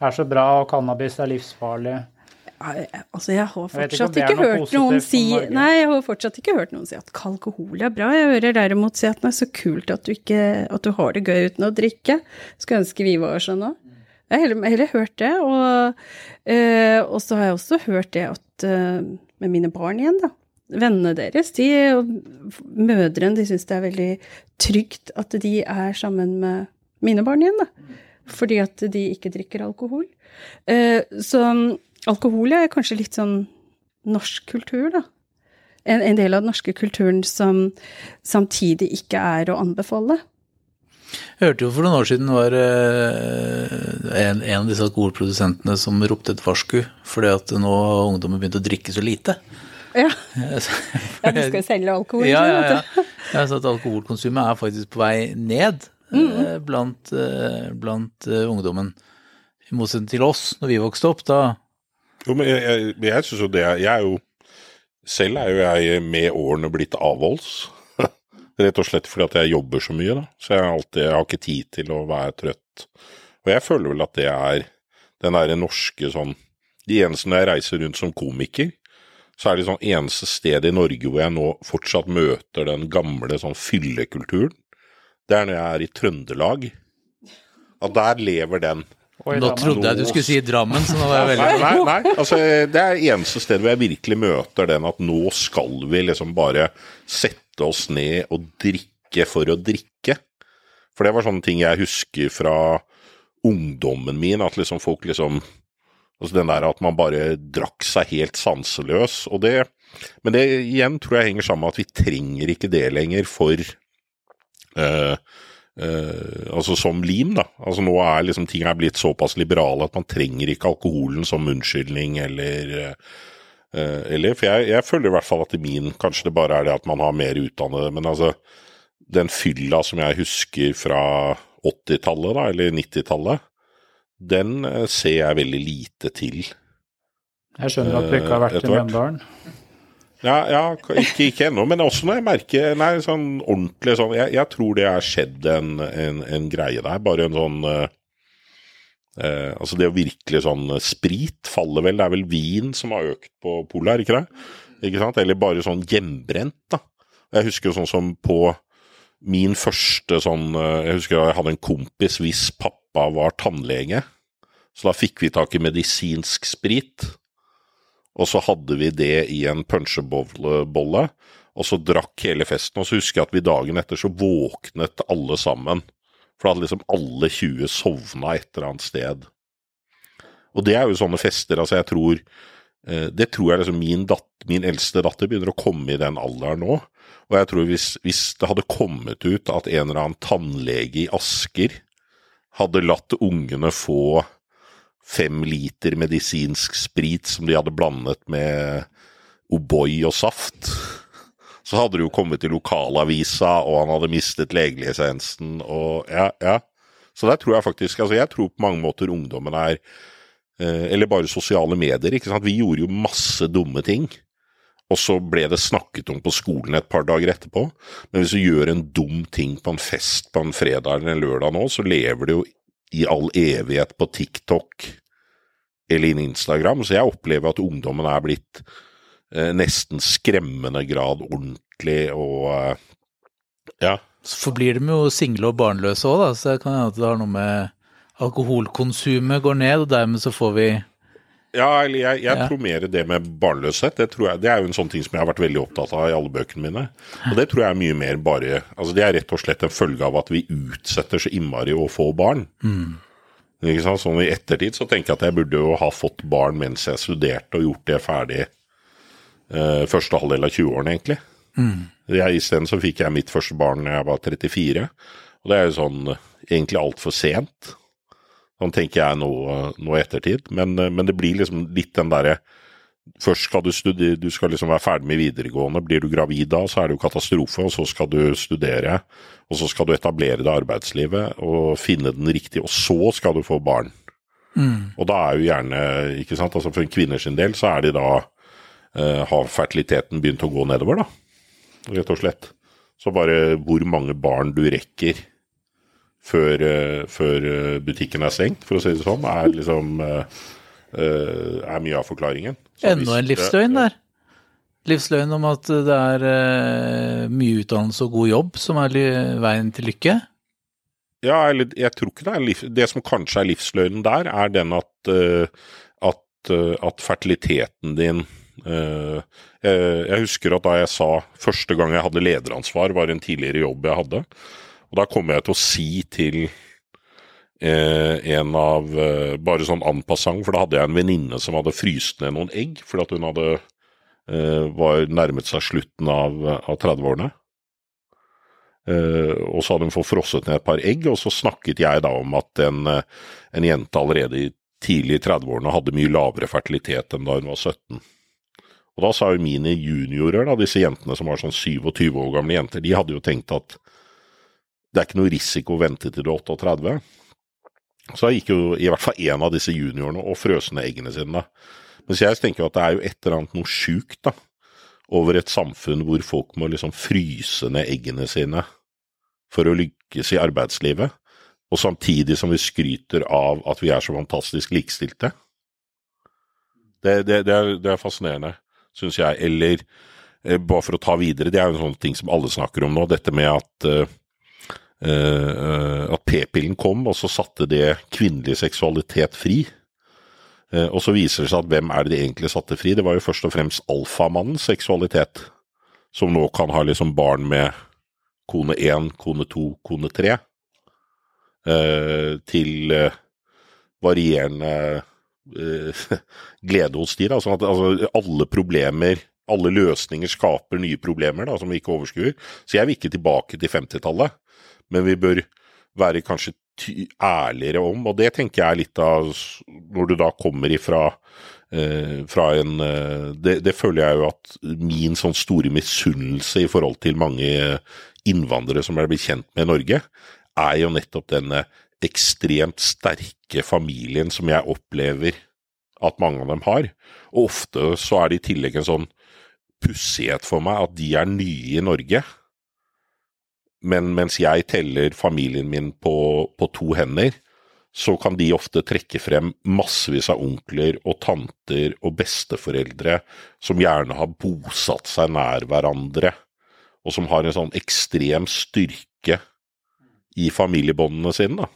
[SPEAKER 2] er så bra, og cannabis er livsfarlig.
[SPEAKER 3] Altså, jeg har
[SPEAKER 2] Jeg ikke
[SPEAKER 3] fortsatt ikke, hørt noen si Nei, jeg har fortsatt ikke hørt noen si at alkohol er bra. Jeg hører derimot si at det er så kult at du, ikke, at du har det gøy uten å drikke. Skulle ønske vi var sånn òg. Jeg har heller, heller hørt det. Og, uh, så har jeg også hørt det at uh, med mine barn igjen, da. Vennene deres, de, og mødrene, de syns det er veldig trygt at de er sammen med mine barn igjen, da. Fordi at de ikke drikker alkohol. Eh, så alkohol er kanskje litt sånn norsk kultur, da. En, en del av den norske kulturen som samtidig ikke er å anbefale.
[SPEAKER 1] Jeg hørte jo for noen år siden var eh, en, en av disse alkoholprodusentene som ropte et varsku fordi at nå har ungdommen begynt å drikke så lite.
[SPEAKER 3] Ja, *laughs* ja du skal selge alkohol.
[SPEAKER 1] ja, ja, ja. ja så at alkoholkonsumet er faktisk på vei ned mm. blant, eh, blant eh, ungdommen. I motsetning til oss, når vi vokste opp, da
[SPEAKER 4] Jo, men jeg, jeg, jeg synes jo det er- Jeg er jo Selv er jo jeg med årene blitt avholds. *laughs* Rett og slett fordi at jeg jobber så mye, da. Så jeg har, alltid, jeg har ikke tid til å være trøtt. Og jeg føler vel at det er den derre norske sånn De eneste når jeg reiser rundt som komiker, så er det sånn eneste sted i Norge hvor jeg nå fortsatt møter den gamle sånn fyllekulturen. Det er når jeg er i Trøndelag. At der lever den.
[SPEAKER 2] Oi,
[SPEAKER 1] Nå trodde jeg du skulle si Drammen, så nå var jeg
[SPEAKER 4] Nei,
[SPEAKER 1] veldig
[SPEAKER 4] nei, nei. Altså, det er eneste sted hvor jeg virkelig møter den at nå skal vi liksom bare sette oss ned og drikke for å drikke. For det var sånne ting jeg husker fra ungdommen min, at liksom folk liksom Altså den der at man bare drakk seg helt sanseløs. Og det Men det igjen tror jeg henger sammen med at vi trenger ikke det lenger for eh, eh, altså som lim, da. Altså nå er liksom ting er blitt såpass liberale at man trenger ikke alkoholen som unnskyldning eller eh, eller, For jeg, jeg føler i hvert fall at i min Kanskje det bare er det at man har mer utdannede, men altså Den fylla som jeg husker fra 80-tallet, da, eller 90-tallet, den eh, ser jeg veldig lite til.
[SPEAKER 2] Jeg skjønner at du ikke har vært i. Mjøndalen.
[SPEAKER 4] Ja, ja ikke, ikke ennå, men også når jeg merker Nei, sånn ordentlig sånn Jeg, jeg tror det er skjedd en, en, en greie der. Bare en sånn eh, eh, Altså det å virkelig sånn eh, Sprit faller vel. Det er vel vin som har økt på polet, er ikke det? Ikke sant? Eller bare sånn hjemmebrent, da. Jeg husker sånn som på min første sånn eh, Jeg husker jeg hadde en kompis hvis pappa var tannlege. Så da fikk vi tak i medisinsk sprit. Og så hadde vi det i en punsjebolle, og så drakk hele festen. Og så husker jeg at vi dagen etter så våknet alle sammen. For da hadde liksom alle 20 sovna et eller annet sted. Og det er jo sånne fester, altså jeg tror eh, Det tror jeg liksom min, datt, min eldste datter begynner å komme i den alderen nå. Og jeg tror hvis, hvis det hadde kommet ut at en eller annen tannlege i Asker hadde latt ungene få fem liter medisinsk sprit som de hadde blandet med O'boy og saft. Så hadde det jo kommet i lokalavisa, og han hadde mistet legelisensen, og ja, ja. Så der tror jeg faktisk Altså, jeg tror på mange måter ungdommen er eh, Eller bare sosiale medier, ikke sant. Vi gjorde jo masse dumme ting. Og så ble det snakket om på skolen et par dager etterpå. Men hvis du gjør en dum ting på en fest på en fredag eller en lørdag nå, så lever det jo i all evighet på TikTok eller inn Instagram. Så jeg opplever at ungdommen er blitt eh, nesten skremmende grad ordentlig og eh, ja.
[SPEAKER 1] Så forblir de jo single og barnløse òg, da, så det kan hende at det har noe med alkoholkonsumet går ned, og dermed så får vi
[SPEAKER 4] Ja, eller jeg, jeg
[SPEAKER 1] Ja.
[SPEAKER 4] tror mer det med barnløshet. Det, tror jeg, det er jo en sånn ting som jeg har vært veldig opptatt av i alle bøkene mine. Og det tror jeg er mye mer bare Altså det er rett og slett en følge av at vi utsetter så innmari å få barn. Ikke sant? Sånn i ettertid så tenker jeg at jeg burde jo ha fått barn mens jeg studerte, og gjort det ferdig eh, første halvdel av 20-årene, egentlig. Jeg- Isteden så fikk jeg mitt første barn da jeg var 34, og det er jo sånn eh, egentlig altfor sent. Sånn tenker jeg nå, nå i ettertid, men, eh, men det blir liksom litt den derre Først skal du studere, du skal liksom være ferdig med videregående, blir du gravid da, så er det jo katastrofe, og så skal du studere, og så skal du etablere det arbeidslivet og finne den riktige, og så skal du få barn. Og da er jo gjerne, ikke sant, altså for en kvinner sin del, så er de da eh, har fertiliteten begynt å gå nedover, da. rett og slett. Så bare hvor mange barn du rekker før, eh, før eh, butikken er stengt, for å si det sånn, er liksom eh, er mye av forklaringen. Så
[SPEAKER 1] Enda en livsløgn der. Livsløgn om at det er mye utdannelse og god jobb som er veien til lykke.
[SPEAKER 4] Ja, eller jeg tror ikke det er liv, Det som kanskje er livsløgnen der, er den at, at, at fertiliteten din jeg, jeg husker at da jeg sa første gang jeg hadde lederansvar, var en tidligere jobb jeg hadde. Og da kom jeg til å si til eh, en av eh, Bare sånn en for da hadde jeg en venninne som hadde fryst ned noen egg fordi at hun hadde eh, var nærmet seg slutten av, av 30-årene. Eh, og så hadde hun fått frosset ned et par egg, og så snakket jeg da om at en, en jente allerede tidlig i 30-årene hadde mye lavere fertilitet enn da hun var 17. Og da sa jo mine juniorer, da, disse jentene som var sånn 27 år gamle jenter, de hadde jo tenkt at det er ikke noe risiko å vente til du er 38. Så da gikk jo i hvert fall én av disse juniorene og frøs ned eggene sine. da. Mens jeg tenker jo at det er jo et eller annet noe sjukt da, over et samfunn hvor folk må liksom fryse ned eggene sine for å lykkes i arbeidslivet, og samtidig som vi skryter av at vi er så fantastisk likestilte. Det, det, det, er, det er fascinerende, syns jeg. Eller eh, bare for å ta videre, det er jo en sånn ting som alle snakker om nå, dette med at eh, at p-pillen kom, og så satte det kvinnelig seksualitet fri. Eh, og så viser det seg at hvem er det de egentlig satte fri? Det var jo først og fremst alfamannens seksualitet, som nå kan ha liksom barn med kone 1, kone 2, kone 3, eh, til eh, varierende eh, *laughs* glede hos de. Da. Sånn at altså, alle problemer, alle løsninger skaper nye problemer da, som vi ikke overskuer. Så jeg vil ikke tilbake til 50-tallet, men vi bør være kanskje ærligere om, og det tenker jeg er litt av når du da kommer ifra eh, fra en eh, det, det føler jeg jo at min sånn store misunnelse i forhold til mange innvandrere som er blitt kjent med i Norge, er jo nettopp denne ekstremt sterke familien som jeg opplever at mange av dem har. Og ofte så er det i tillegg en sånn pussighet for meg at de er nye i Norge. Men mens jeg teller familien min på, på to hender, så kan de ofte trekke frem massevis av onkler og tanter og besteforeldre som gjerne har bosatt seg nær hverandre, og som har en sånn ekstrem styrke i familiebåndene sine.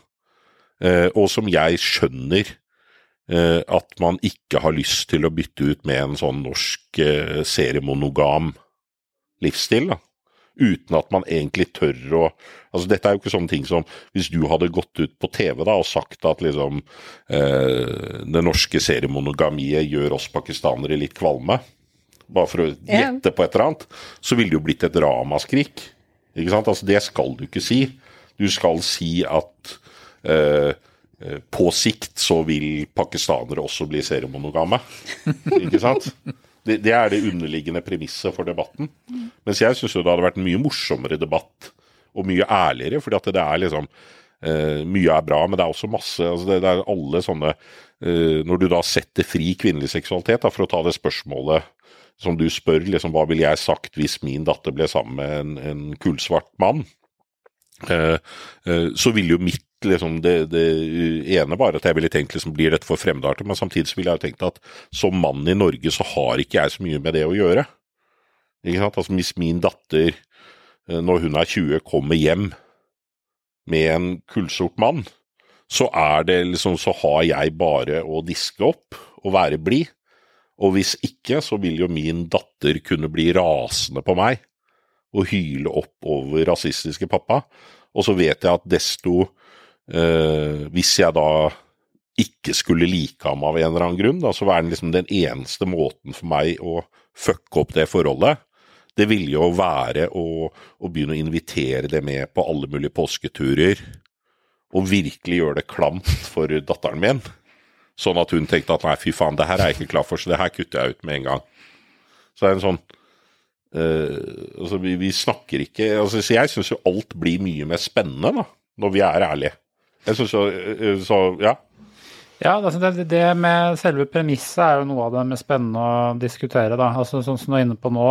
[SPEAKER 4] Eh, og som jeg skjønner eh, at man ikke har lyst til å bytte ut med en sånn norsk eh, seriemonogam livsstil. da uten at man egentlig tør å Altså, dette er jo ikke sånne ting som hvis du hadde gått ut på TV da og sagt at liksom eh, det norske seriemonogamiet gjør oss pakistanere litt kvalme, bare for å gjette på et eller annet, så ville det jo blitt et ramaskrik. Ikke sant? Altså, det skal du ikke si. Du skal si at eh, eh, på sikt så vil pakistanere også bli seriemonogame. Ikke sant? Det, det er det underliggende premisset for debatten. Mens jeg syns det hadde vært en mye morsommere debatt, og mye ærligere, fordi at det er liksom eh, Mye er bra, men det er også masse altså det, det er alle sånne eh, Når du da setter fri kvinnelig seksualitet, da, for å ta det spørsmålet som du spør, liksom hva ville jeg sagt hvis min datter ble sammen med en, en kullsvart mann? Eh, eh, så ville jo mitt liksom det, det ene bare at jeg ville tenkt liksom blir dette for fremmedartet, men samtidig ville jeg jo tenkt at som mann i Norge så har ikke jeg så mye med det å gjøre. Ikke sant? Altså Hvis min datter, eh, når hun er 20, kommer hjem med en kullsort mann, så er det liksom Så har jeg bare å diske opp og være blid. Og hvis ikke, så vil jo min datter kunne bli rasende på meg og hyle opp over rasistiske pappa. Og så vet jeg at desto Hvis jeg da ikke skulle like ham av en eller annen grunn, da, så var det liksom den eneste måten for meg å fucke opp det forholdet. Det ville jo være å, å begynne å invitere det med på alle mulige påsketurer, og virkelig gjøre det klamt for datteren min. Sånn at hun tenkte at nei, fy faen, det her er jeg ikke klar for, så det her kutter jeg ut med en gang. Så det er en sånn eh, altså vi, vi snakker ikke altså så Jeg syns jo alt blir mye mer spennende da, når vi er ærlige. Jeg syns jo eh, Så ja.
[SPEAKER 2] Ja, altså det, med selve premisset er jo noe av det mest spennende å diskutere. da, altså Sånn som du er inne på nå.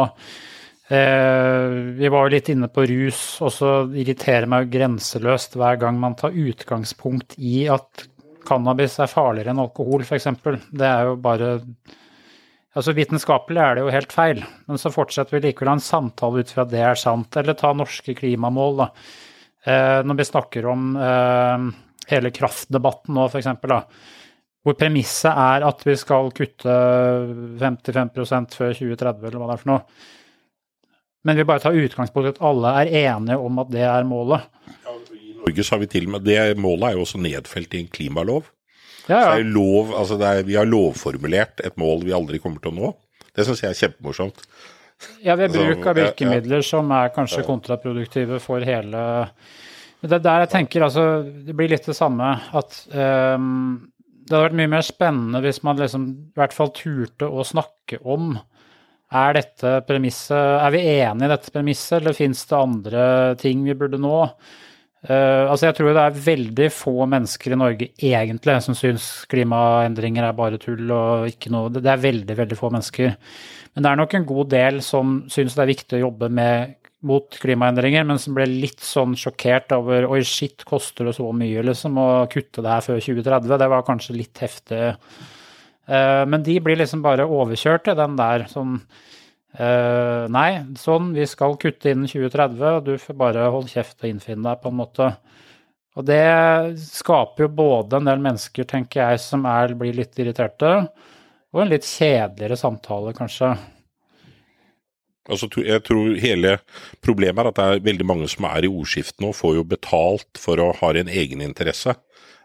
[SPEAKER 2] Eh, vi var jo litt inne på rus, og så irriterer meg grenseløst hver gang man tar utgangspunkt i at cannabis er farligere enn alkohol, f.eks. Det er jo bare Altså Vitenskapelig er det jo helt feil, men så fortsetter vi likevel en samtale ut fra at det er sant. Eller ta norske klimamål, da. Eh, når vi snakker om eh, hele kraftdebatten nå, f.eks. Hvor premisset er at vi skal kutte 55% før 2030, eller hva det er for noe. Men vi bare tar utgangspunkt i at alle er enige om at det er målet.
[SPEAKER 4] I Norge så har vi til og med Det målet er jo også nedfelt i en klimalov.
[SPEAKER 2] Ja,
[SPEAKER 4] Så
[SPEAKER 2] ja.
[SPEAKER 4] er lov, altså er, vi har lovformulert et mål vi aldri kommer til å nå. Det syns jeg er kjempemorsomt.
[SPEAKER 2] Ja, ved bruk av virkemidler som er kanskje kontraproduktive for hele Det er der jeg tenker, altså Det blir litt det samme at um, Det hadde vært mye mer spennende hvis man liksom i hvert fall turte å snakke om Er dette premisset Er vi enige i dette premisset, eller fins det andre ting vi burde nå? Eh, altså Jeg tror det er veldig få mennesker i Norge egentlig som syns klimaendringer er bare tull og ikke noe det er veldig, veldig få mennesker. Men det er nok en god del som syns det er viktig å jobbe med, mot klimaendringer, men som ble litt sånn sjokkert over Oi, shit, koster det så mye liksom å kutte det her før 2030? Det var kanskje litt heftig. Uh, men de blir liksom bare overkjørt i den der sånn eh, Nei, sånn, vi skal kutte innen 2030, og du får bare holde kjeft og innfinne deg, på en måte. Og det skaper jo både en del mennesker, tenker jeg, som er, blir litt irriterte, og en litt kjedeligere samtale, kanskje.
[SPEAKER 4] Altså, jeg tror hele problemet er at det er veldig mange som er i ordskiftet nå, får jo betalt for å ha en egeninteresse.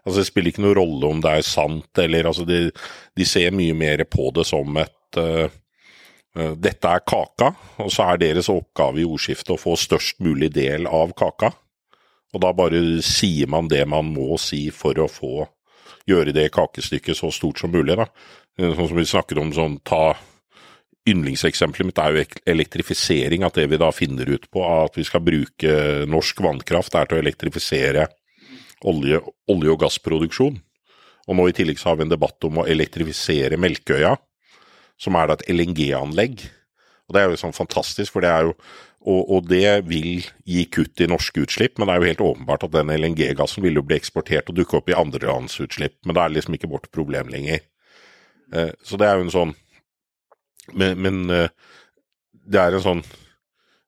[SPEAKER 4] Altså, det spiller ikke noen rolle om det er sant eller altså, de, de ser mye mer på det som et eh, Dette er kaka, og så er deres oppgave i ordskiftet å få størst mulig del av kaka. Og da bare sier man det man må si for å få gjøre det kakestykket så stort som mulig, da. Eh, Sånn som vi snakket om sånn ta Yndlingseksempelet mitt er jo elektrifisering, at det vi da finner ut på at vi skal bruke norsk vannkraft er til å elektrifisere olje, olje- og gassproduksjon. Og nå i tillegg så har vi en debatt om å elektrifisere Melkøya, som er da et LNG-anlegg. Og det er jo sånn fantastisk, for det er jo og, og det vil gi kutt i norske utslipp, men det er jo helt åpenbart at den LNG-gassen vil jo bli eksportert og dukke opp i andre lands utslipp, men det er liksom ikke vårt problem lenger. Eh, Så det er jo en sånn Men, men eh, det er en sånn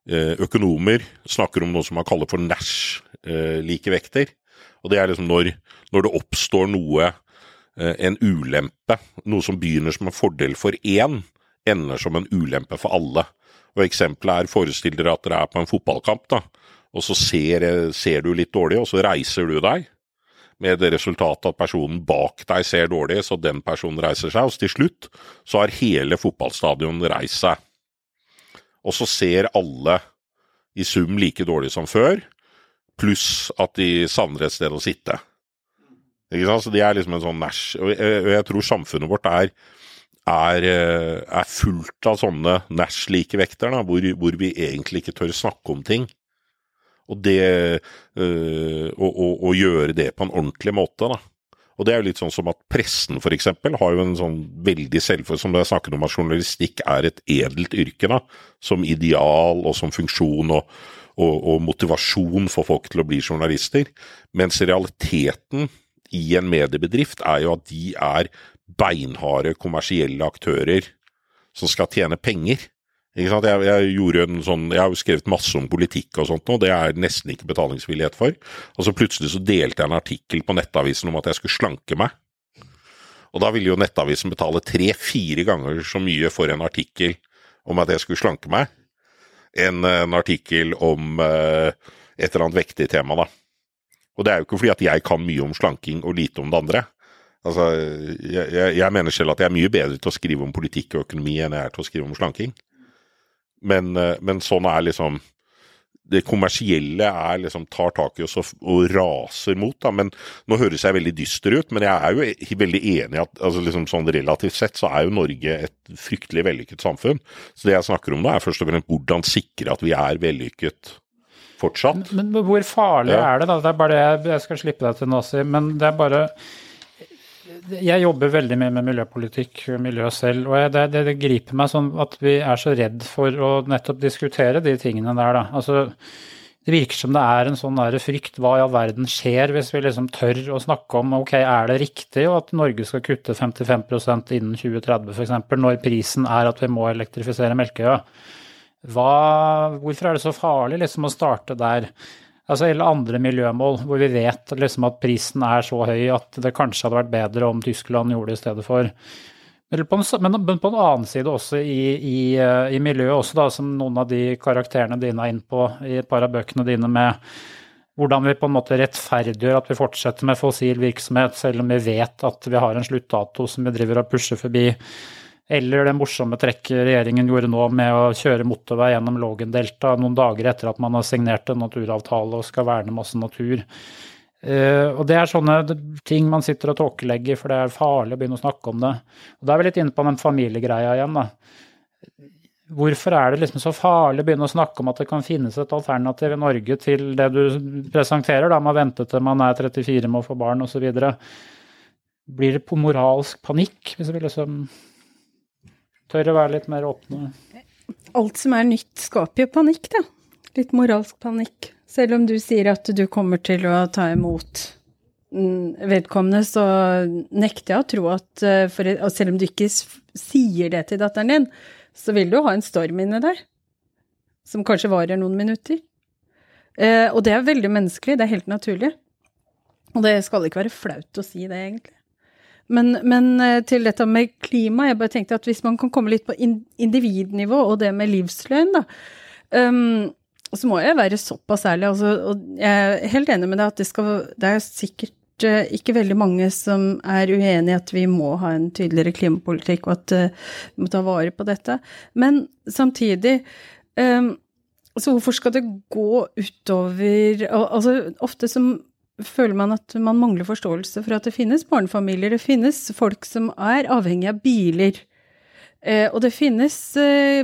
[SPEAKER 4] eh, Økonomer snakker om noe som man kaller for Nash-likevekter. Og det er liksom når, når det oppstår noe, en ulempe, noe som begynner som en fordel for én, ender som en ulempe for alle. Og eksempelet er, forestill dere at dere er på en fotballkamp, da, og så ser, eh, ser du litt dårlig, og så reiser du deg. Med det resultatet at personen bak deg ser dårlig, så den personen reiser seg. Og til slutt så har hele fotballstadion reist seg. Og så ser alle i sum like dårlig som før, pluss at de savner et sted å sitte. Så det er liksom en sånn næsj. Og og jeg tror samfunnet vårt er, er, eh, er fullt av sånne næsj-like vekter, da, hvor, hvor vi egentlig ikke tør snakke om ting. Og det øh, gjøre det på en ordentlig måte, da. Og det er jo litt sånn som at pressen eksempel har jo en sånn veldig selvfølelse, som det er snakket om at journalistikk er et edelt yrke, da. Som ideal og som funksjon og, og motivasjon for folk til å bli journalister. Mens realiteten i en mediebedrift er jo at de er beinharde kommersielle aktører som skal tjene penger. Ikke sant? Jeg, jeg, sånn, jeg har jo skrevet masse om politikk og sånt nå, det er nesten ikke betalingsvillighet for. Og så plutselig så delte jeg en artikkel på Nettavisen om at jeg skulle slanke meg. Og da ville jo Nettavisen betale tre-fire ganger så mye for en artikkel om at jeg skulle slanke meg, enn en artikkel om eh, et eller annet vektig tema, da. Og det er jo ikke fordi at jeg kan mye om slanking og lite om det andre. Altså, jeg, jeg, jeg mener selv at jeg er mye bedre til å skrive om politikk og økonomi enn jeg er til å skrive om slanking. Men, eh, men sånn er liksom Det kommersielle er liksom tar tak i oss og, og raser mot, da. Men nå høres jeg veldig dyster ut, men jeg er jo veldig enig i at altså liksom sånn relativt sett så er jo Norge et fryktelig vellykket samfunn. Så det jeg snakker om nå, er først og fremst hvordan sikre at vi er vellykket fortsatt.
[SPEAKER 2] Men hvor farlig
[SPEAKER 4] Ja.
[SPEAKER 2] er det, da? Det er bare det jeg, jeg skal slippe deg til Nazi. men det er bare Jeg jobber veldig mye med miljøpolitikk og miljø selv, og det, det, det, griper meg sånn at vi er så redd for å nettopp diskutere de tingene der, da. Altså, det virker som det er en sånn der frykt. Hva i all verden skjer hvis vi liksom tør å snakke om ok, er det riktig at Norge skal kutte 55% innen 2030 f.eks., når prisen er at vi må elektrifisere Melkøya? Hva, hvorfor er det så farlig liksom å starte der? Altså, eller andre miljømål hvor vi vet liksom, at prisen er så høy at det kanskje hadde vært bedre om Tyskland gjorde det i stedet for. Men på, en, men på en annen side også i, i, eh, i, miljøet, også da, som noen av de karakterene dine er inne på i et par av bøkene dine, med hvordan vi på en måte rettferdiggjør at vi fortsetter med fossil virksomhet, selv om vi vet at vi har en sluttdato som vi driver og pusher forbi. Eller det morsomme trekket regjeringen gjorde nå med å kjøre motorvei gjennom Lågendelta noen dager etter at man har signert en naturavtale og skal verne masse natur. Uh, og det er sånne ting man sitter og tåkelegger, for det er farlig å begynne å snakke om det. Og Da er vi litt inne på den familiegreia igjen, da. Hvorfor er det liksom så farlig å begynne å snakke om at det kan finnes et alternativ i Norge til det du presenterer, da, med å vente til man er 34 med å få barn osv.? Blir det på moralsk panikk hvis vi liksom Tør å være litt mer åpne.
[SPEAKER 3] Alt som er nytt, skaper jo panikk, da. Litt moralsk panikk. Selv om du sier at du kommer til å ta imot vedkommende, så nekter jeg å tro at for, Og Selv om du ikke sier det til datteren din, så vil du ha en storm inne der. Som kanskje varer noen minutter. Eh, og det er veldig menneskelig, det er helt naturlig. Og det skal ikke være flaut å si det, egentlig. Men, men, eh, til dette med klima, jeg bare tenkte at hvis man kan komme litt på individnivå og det med livsløgn, da, um, så må jeg være såpass ærlig. Altså, og jeg er helt enig med deg at det, skal, det er sikkert uh, ikke veldig mange som er uenig i at vi må ha en tydeligere klimapolitikk, og at uh, vi må ta vare på dette. Men samtidig um, så hvorfor skal det gå utover Altså, ofte som føler man at man mangler forståelse for at det finnes barnefamilier, det finnes folk som er avhengig av biler. Eh, og det finnes eh,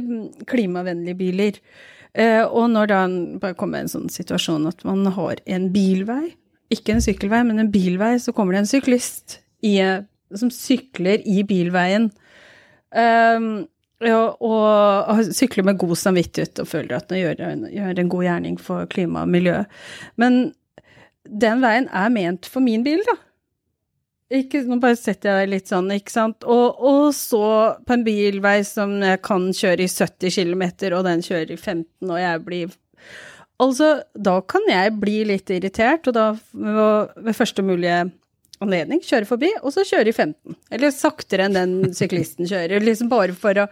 [SPEAKER 3] klimavennlige biler. Eh, og når da bare kommer en sånn situasjon at man har en bilvei, ikke en sykkelvei, men en bilvei, så kommer det en syklist i, som sykler i bilveien. Um, ja, og sykler med god samvittighet og føler at nå gjør, gjør en god gjerning for klima og miljø. Men den veien er ment for min bil, da. Ikke, nå bare setter jeg deg litt sånn, ikke sant. Og, og, så på en bilvei som jeg kan kjøre i 70 km, og den kjører i 15, og jeg blir Altså, da kan jeg bli litt irritert, og da ved første mulige anledning kjøre forbi, og så kjøre i 15. Eller saktere enn den *laughs* syklisten kjører, liksom bare for å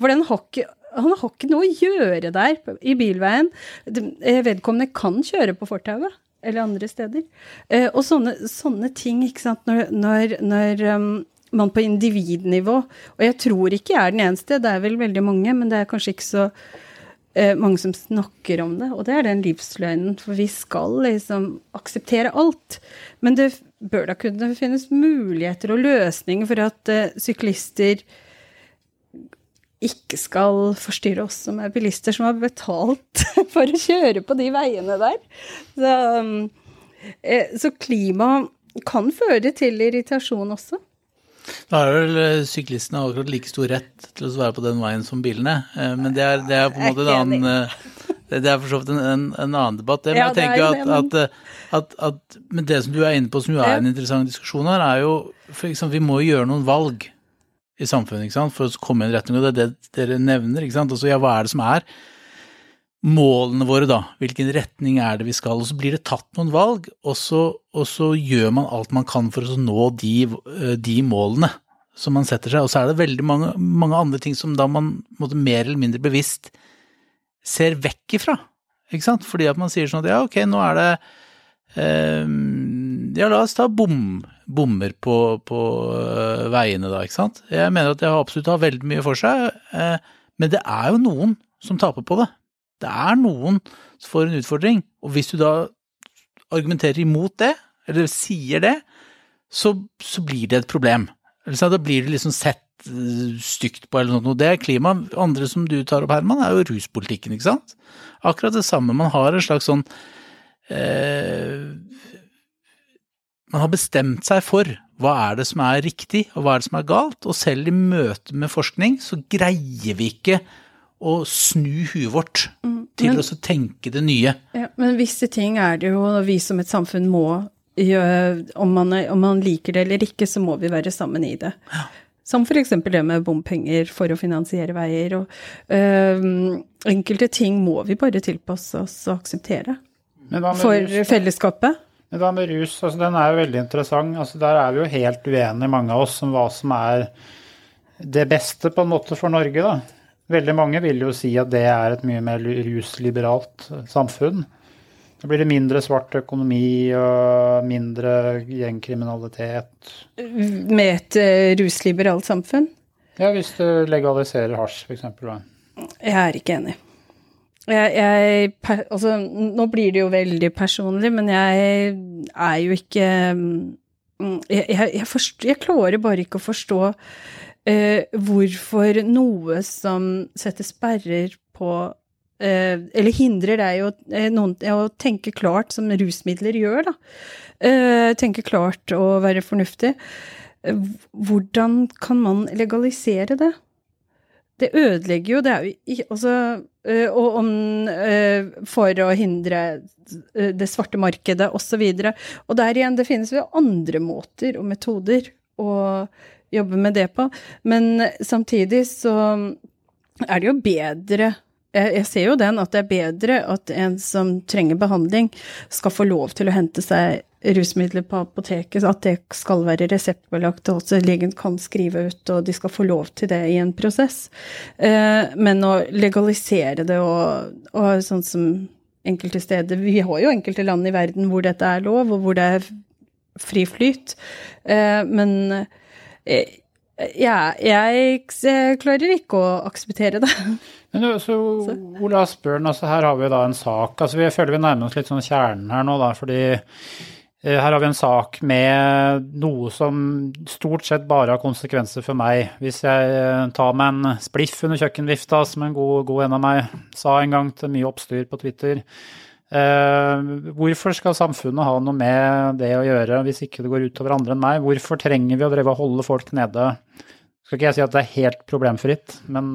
[SPEAKER 3] For den har ikke han har ikke noe å gjøre der i bilveien. Vedkommende kan kjøre på fortauet eller andre steder. Eh, og sånne, sånne, ting, ikke sant, når, når, når um, man på individnivå Og jeg tror ikke jeg er den eneste, det er vel veldig mange, men det er kanskje ikke så eh, mange som snakker om det. Og det er den livsløgnen, for vi skal liksom akseptere alt. Men det bør da kunne finnes muligheter og løsninger for at eh, syklister ikke skal forstyrre oss som er bilister som har betalt *laughs* for å kjøre på de veiene der. Så, eh, så klima kan føre til irritasjon også.
[SPEAKER 1] Da har vel eh, syklistene akkurat like stor rett til å være på den veien som bilene, eh, men det er, det er på en måte en annen det er for så vidt en, en, en, annen debatt. Men jeg tenker at, at, at, at, Men det som du er inne på, som jo er en interessant diskusjon her, er jo for eksempel, Vi må gjøre noen valg i samfunnet ikke sant? for å komme i en retning. Og det er det dere nevner. ikke sant? Altså, ja, hva er det som er målene våre, da? Hvilken retning er det vi skal? Og så blir det tatt noen valg, og så, og så gjør man alt man kan for å nå de, eh, de, målene som man setter seg. Og så er det veldig mange, mange andre ting som da man måtte mer eller mindre bevisst ser vekk ifra. Ikke sant? Fordi at man sier sånn at ja, ok, nå er det eh, Ja, la oss ta bom, bommer på, på uh, veiene, da, ikke sant. Jeg mener at det absolutt har veldig mye for seg, uh, men det er jo noen som taper på det. Det er noen som får en utfordring, og hvis du da argumenterer imot det, eller sier det, så, så blir det et problem. Da blir det liksom sett uh, stygt på eller noe. Det er klima. Andre som du tar opp, Herman, er jo ruspolitikken, ikke sant. Akkurat det samme. Man har en slags sånn eh, man har bestemt seg for hva er det som er riktig, og hva er det som er galt? Og selv i møte med forskning så greier vi ikke å snu huet vårt til
[SPEAKER 3] men-
[SPEAKER 1] å tenke det nye.
[SPEAKER 3] Ja, men visse ting er det jo vi som et samfunn må gjøre. Om man, om man liker det eller ikke, så må vi være sammen i det. Som for eksempel det med bompenger for å finansiere veier. Og, øh, enkelte ting må vi bare tilpasse oss og akseptere. For fellesskapet.
[SPEAKER 2] Men hva med rus? Altså, den er jo veldig interessant. Altså, der er vi jo helt uenige, mange av oss, om hva som er det beste på en måte for Norge. da. Veldig mange vil jo si at det er et mye mer rusliberalt samfunn. Da blir det mindre svart økonomi og mindre gjengkriminalitet.
[SPEAKER 3] Med et uh, rusliberalt samfunn.
[SPEAKER 2] Ja, hvis du legaliserer hasj, f.eks.
[SPEAKER 3] Jeg er ikke enig. Jeg, jeg, altså, nå blir det jo veldig personlig, men jeg er jo ikke mm, Jeg, jeg, jeg, forst, jeg klarer bare ikke å forstå eh, hvorfor noe som setter sperrer på eh, Eller hindrer deg å, eh, noen, å tenke klart, som rusmidler gjør, da. Eh, tenke klart og være fornuftig. Eh, hvordan kan man legalisere det? Det ødelegger jo Det er jo ikke Altså øh, Og om øh, For å hindre øh, det svarte markedet osv. Og, og der igjen, det finnes jo andre måter og metoder å jobbe med det på. Men samtidig så er det jo bedre jeg, ser jo den at det er bedre at en som trenger behandling, skal få lov til å hente seg rusmidler på apoteket, at det skal være reseptbelagt, og at legen kan skrive ut, og de skal få lov til det i en prosess. Eh, men å legalisere det og, og sånn som enkelte steder Vi har jo enkelte land i verden hvor dette er lov, og hvor det er fri flyt, eh, men eh, ja, jeg klarer ikke å akseptere det. *laughs*
[SPEAKER 2] Men så Ole Asbjørn, altså her har vi da en sak. altså Vi føler vi nærmer oss litt sånn kjernen her nå, da, fordi eh, her har vi en sak med noe som stort sett bare har konsekvenser for meg. Hvis jeg eh, tar meg en spliff under kjøkkenvifta, som en god, god en av meg sa en gang til mye oppstyr på Twitter. Eh, hvorfor skal samfunnet ha noe med det å gjøre hvis ikke det går utover andre enn meg? Hvorfor trenger vi å drive og holde folk nede? Skal ikke jeg si at det er helt problemfritt, men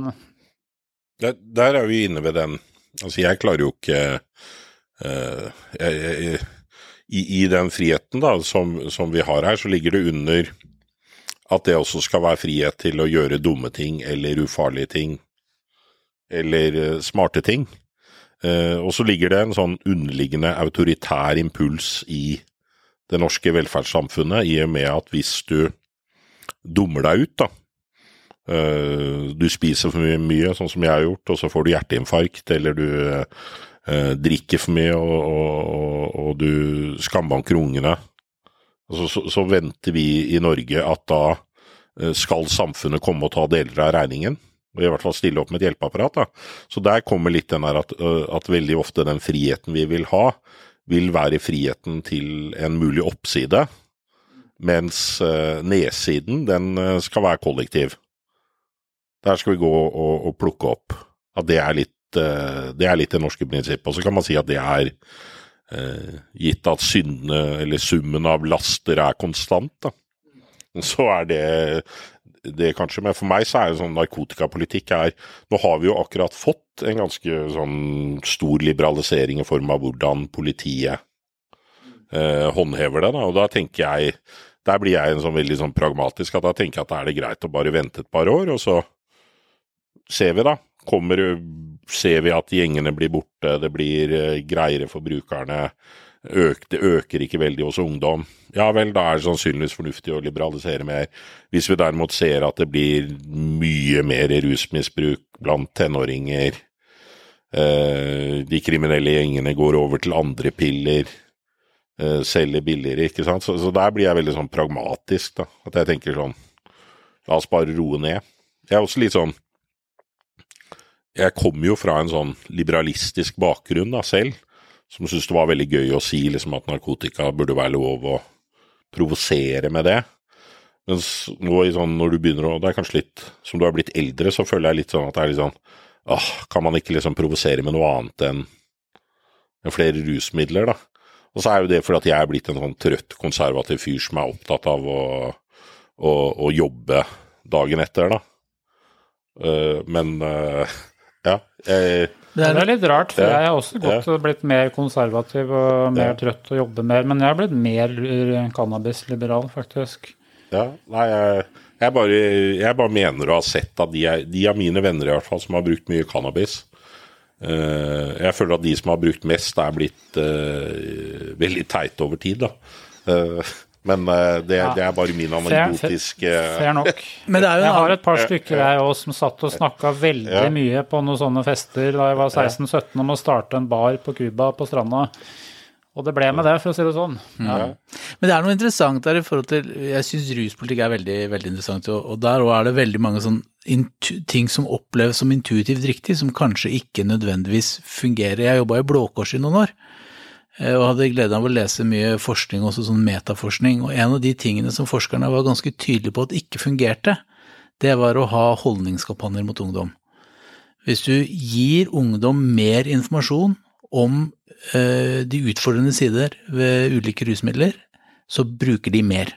[SPEAKER 4] Der, der er vi inne ved den Altså, jeg klarer jo ikke uh, jeg, jeg, i, I den friheten da, som, som vi har her, så ligger det under at det også skal være frihet til å gjøre dumme ting eller ufarlige ting. Eller eh, smarte ting. Uh, og så ligger det en sånn underliggende autoritær impuls i det norske velferdssamfunnet, i og med at hvis du dummer deg ut, da, du spiser for mye, mye, sånn som jeg har gjort, og så får du hjerteinfarkt, eller du eh, drikker for mye og, og, og, og du skambanker ungene. Så, så, så venter vi i Norge at da eh, skal samfunnet komme og ta deler av regningen. Og i hvert fall stille opp med et hjelpeapparat. Da. Så der kommer litt den der at, at veldig ofte den friheten vi vil ha, vil være friheten til en mulig oppside, mens nedsiden den skal være kollektiv. Der skal vi gå og, og plukke opp. At det er litt øh, det er litt det norske prinsippet. Og så kan man si at det er eh, gitt at syndene, eller summen av laster, er konstant, da. Så er det det kanskje, men for meg så er det sånn narkotikapolitikk er Nå har vi jo akkurat fått en ganske sånn stor liberalisering i form av hvordan politiet eh, håndhever det, da, og da tenker jeg Der blir jeg en sånn veldig sånn pragmatisk at da tenker jeg at da er det greit å bare vente et par år, og så ser vi, da. Kommer Ser vi at gjengene blir borte, det blir eh, greiere for brukerne. Øk, det øker ikke veldig hos ungdom. Ja vel, da er det sannsynligvis fornuftig å liberalisere mer. Hvis vi derimot ser at det blir mye mer rusmisbruk blant tenåringer, eh, de kriminelle gjengene går over til andre piller, eh, selger billigere, ikke sant. Så, så der blir jeg veldig sånn pragmatisk, da. At jeg tenker sånn La oss bare roe ned. Jeg er også litt sånn Jeg kommer jo fra en sånn liberalistisk bakgrunn da selv som syntes det var veldig gøy å si liksom, at narkotika burde være lov å provosere med det. Mens nå i sånn, når du begynner å Det er kanskje litt Som du har blitt eldre, så føler jeg litt sånn at det er litt sånn åh, Kan man ikke liksom provosere med noe annet enn enn flere rusmidler, da? Og så er jo det fordi at jeg er blitt en sånn trøtt, konservativ fyr som er opptatt av å, å, å jobbe dagen etter, da. Uh, men uh, ja. Jeg,
[SPEAKER 2] det er, litt rart, for jeg har også gått ja. blitt mer konservativ og mer ja. trøtt og jobber mer. Men jeg har blitt mer cannabisliberal, faktisk.
[SPEAKER 4] Ja, nei, jeg, jeg, bare, jeg bare mener å ha sett at de, er, de av mine venner i hvert fall som har brukt mye cannabis, Uh, jeg føler at de som har brukt mest, er blitt uh, veldig teite over tid, da. Uh, men det, ja. det, er bare min anekdotiske
[SPEAKER 2] Fair nok. jeg har et par stykker jeg òg som satt og snakka veldig ja. mye på noen sånne fester da jeg var 16-17 om å starte en bar på Cuba på stranda. Og det ble med det, for å si det sånn.
[SPEAKER 1] Ja. Men det er noe interessant der i forhold til Jeg syns ruspolitikk er veldig, veldig interessant, og, og der òg er det veldig mange sånn ting som oppleves som intuitivt riktig, som kanskje ikke nødvendigvis fungerer. Jeg jobba i Blå Kors i noen år, eh, og hadde glede av å lese mye forskning, også sånn metaforskning, og en av de tingene som forskerne var ganske tydelige på at ikke fungerte, det var å ha holdningskampanjer mot ungdom. Hvis du gir ungdom mer informasjon om Eh, de utfordrende sider ved ulike rusmidler, så bruker de mer.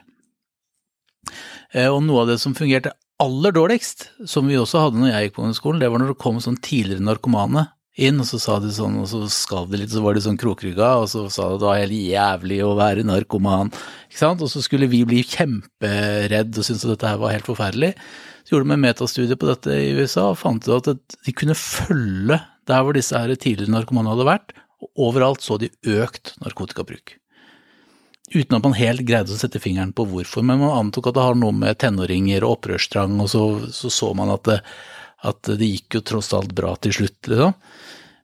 [SPEAKER 1] Eh, og noe av det som fungerte aller dårligst, som vi også hadde når jeg gikk på ungdomsskolen, det var når det kom sånn tidligere narkomane inn, og så sa de sånn, og så skalv de litt, så var de sånn krokrygga, og så sa de det var helt jævlig å være narkoman, ikke sant, og så skulle vi bli kjemperedd og synes at dette her var helt forferdelig. Så gjorde de en metastudie på dette i USA og fant ut at de kunne følge der hvor disse her tidligere narkomane hadde vært, og overalt så de økt narkotikabruk. Uten at man helt greide å sette fingeren på hvorfor, men man antok at det har noe med tenåringer og opprørstrang, og så så, så man at det, at det gikk jo tross alt bra til slutt, liksom.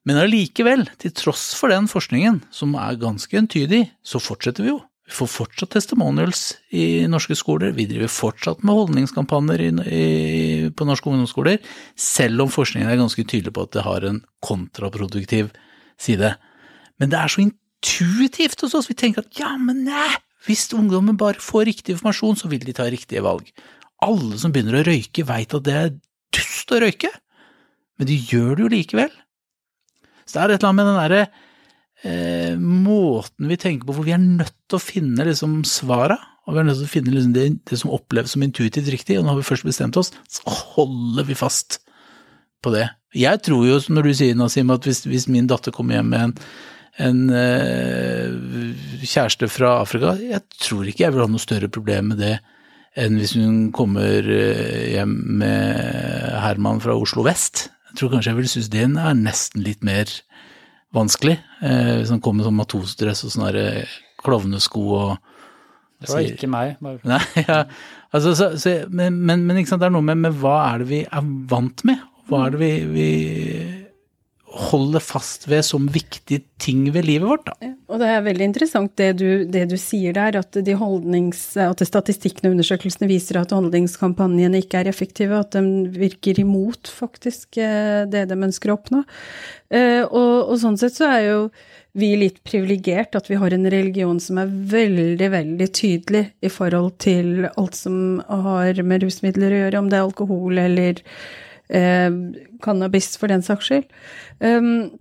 [SPEAKER 1] Men allikevel, til tross for den forskningen, som er ganske entydig, så fortsetter vi jo. Vi får fortsatt testimonials i norske skoler, vi driver fortsatt med holdningskampanjer på norske ungdomsskoler, selv om forskningen er ganske tydelig på at det har en kontraproduktiv side. Men det er så intuitivt hos oss. Vi tenker at ja, men nei, hvis ungdommen bare får riktig informasjon, så vil de ta riktige valg. Alle som begynner å røyke, veit at det er dust å røyke, men de gjør det jo likevel. Så det er et eller annet med den derre eh, måten vi tenker på, hvor vi er nødt til å finne liksom svara, og vi er nødt til å finne liksom det, det, som oppleves som intuitivt riktig, og når vi først bestemt oss, så holder vi fast på det. Jeg tror jo, når du sier Nasim, at hvis, hvis min datter kommer hjem med en, en eh, kjæreste fra Afrika, jeg tror ikke jeg vil ha noe større problem med det enn hvis hun kommer uh, hjem med Herman fra Oslo vest. Jeg tror kanskje jeg vil synes den er nesten litt mer vanskelig, Eh, hvis han kommer med sånn matosdress og sånne klovnesko og
[SPEAKER 2] det var ikke meg. Bare.
[SPEAKER 1] Nei, *laughs* ja. altså, så, så, men, men, men det er noe med, med, hva er det vi er vant med, hva er det vi, vi holder fast ved som viktige ting ved livet vårt, da.
[SPEAKER 3] Ja, og det er veldig interessant det du, det du sier der, at, de at statistikkene og undersøkelsene viser at holdningskampanjene ikke er effektive, at de virker imot faktisk eh, det de ønsker å oppnå. Eh, og, og sånn sett så er jo vi litt privilegert at vi har en religion som er veldig, veldig tydelig i forhold til alt som har med rusmidler å gjøre, om det er alkohol eller cannabis for den saks skyld. Um,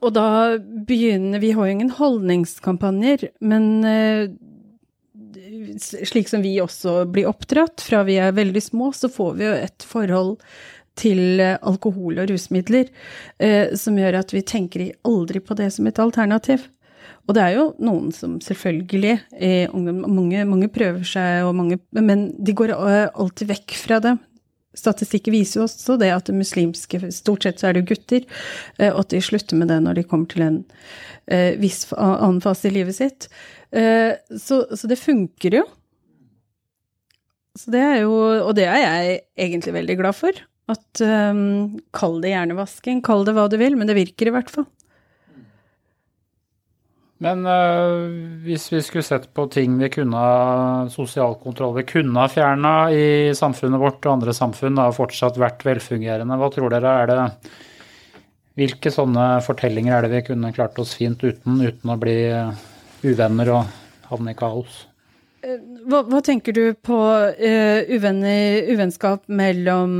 [SPEAKER 3] og da begynner Vi har jo ingen holdningskampanjer, men eh, slik som vi også blir oppdratt fra vi er veldig små, så får vi jo et forhold til alkohol og rusmidler eh, som gjør at vi tenker aldri på det som et alternativ. Og det er jo noen som selvfølgelig eh, mange, mange, prøver seg, mange, men de går eh, alltid vekk fra det. Statistikker viser jo også det at det muslimske, stort sett så er det gutter, og eh, at de slutter med det når de kommer til en eh, viss annen fase i livet sitt. Eh, så, så, det funker jo. Så det er jo, og det er jeg egentlig veldig glad for. At um, Kall det hjernevasking, kall det hva du vil, men det virker i hvert fall.
[SPEAKER 2] Men uh, hvis vi skulle sett på ting vi kunne ha sosial kontroll vi kunne ha fjerna i samfunnet vårt og andre samfunn, har fortsatt vært velfungerende, hva tror dere er det Hvilke sånne fortellinger er det vi kunne klart oss fint uten, uten å bli uvenner og havne i kaos?
[SPEAKER 3] Eh, hva, hva tenker du på uh, uvenner, uvennskap mellom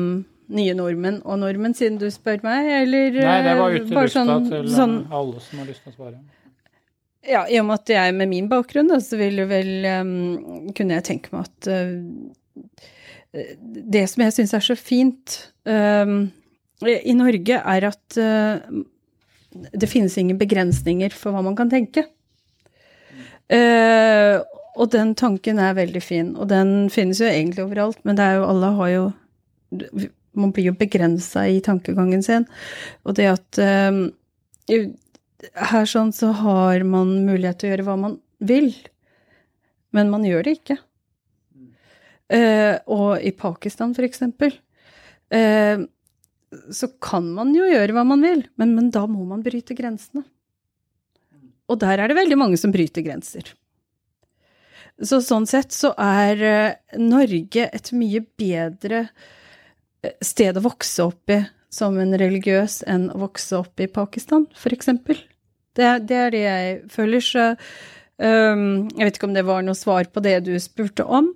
[SPEAKER 3] nye nordmenn og nordmenn, siden du spør meg, eller
[SPEAKER 2] Nei, det var ute i lufta sånn, til sånn, alle som har lyst til å svare.
[SPEAKER 3] Ja, i og med at jeg med min bakgrunn, da, så ville vel um, Kunne jeg tenke meg at uh, Det som jeg syns er så fint um, i Norge, er at uh, det finnes ingen begrensninger for hva man kan tenke. Uh, og den tanken er veldig fin, og den finnes jo egentlig overalt, men det er jo alle har jo Man blir jo begrensa i tankegangen sin, og det at um, her sånn så har man mulighet til å gjøre hva man vil, men man gjør det ikke. Uh, og i Pakistan, for eksempel, uh, så kan man jo gjøre hva man vil, men, men, da må man bryte grensene. Og der er det veldig mange som bryter grenser. Så sånn sett så er uh, Norge et mye bedre sted å vokse opp i som en religiøs enn å vokse opp i Pakistan, for eksempel. Det, det er det jeg føler. Så um, jeg vet ikke om det var noe svar på det du spurte om.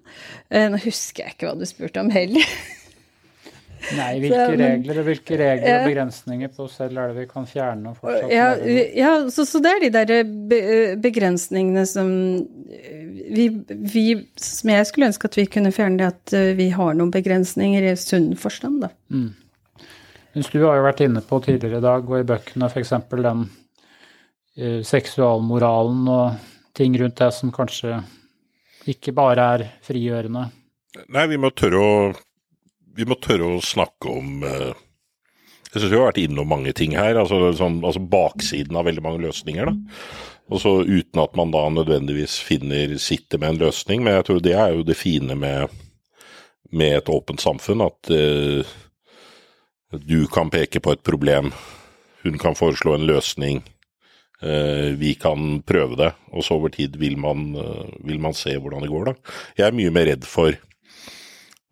[SPEAKER 3] Uh, nå husker jeg ikke hva du spurte om heller. *laughs*
[SPEAKER 2] Nei, hvilke så, regler og hvilke regler og begrensninger på oss selv er det vi kan fjerne? og fortsatt
[SPEAKER 3] Ja, ja så, så, det er de der begrensningene som vi, vi, Som jeg skulle ønske at vi kunne fjerne, det at eh, vi har noen begrensninger i sunn forstand, da. Mm.
[SPEAKER 2] Du har jo vært inne på tidligere i dag, og i bøkene f.eks. den Eh, seksualmoralen og ting rundt det som kanskje ikke bare er frigjørende?
[SPEAKER 4] Nei, vi må tørre å, må tørre å snakke om uh, Jeg syns vi har vært innom mange ting her. Altså, sånn, altså baksiden av veldig mange løsninger. da. Og så Uten at man da nødvendigvis finner sitter med en løsning. Men jeg tror det er jo det fine med, med et åpent samfunn. At uh, du kan peke på et problem, hun kan foreslå en løsning Eh, vi kan prøve det, og så over tid vil man, eh, vil man, se hvordan det går, da. Jeg er mye mer redd for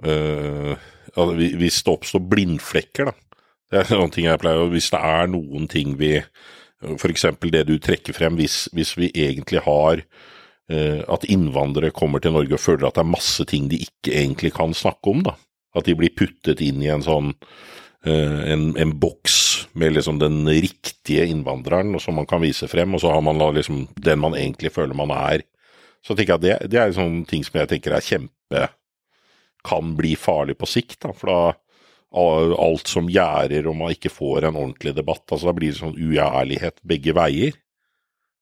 [SPEAKER 4] uh, hvis det oppstår blindflekker, da. Det er noen ting jeg pleier Hvis det er noen ting vi F.eks. det du trekker frem, hvis, hvis vi egentlig har uh, At innvandrere kommer til Norge og føler at det er masse ting de ikke egentlig kan snakke om, da. At de blir puttet inn i en sånn uh, en, en boks med liksom den riktige innvandreren som man kan vise frem, og så har man liksom den man egentlig føler man er. Så tenker jeg at det, det er sånne ting som jeg tenker er kjempe Kan bli farlig på sikt, da. For da alt som gjerder og man ikke får en ordentlig debatt, altså da blir det sånn uærlighet begge veier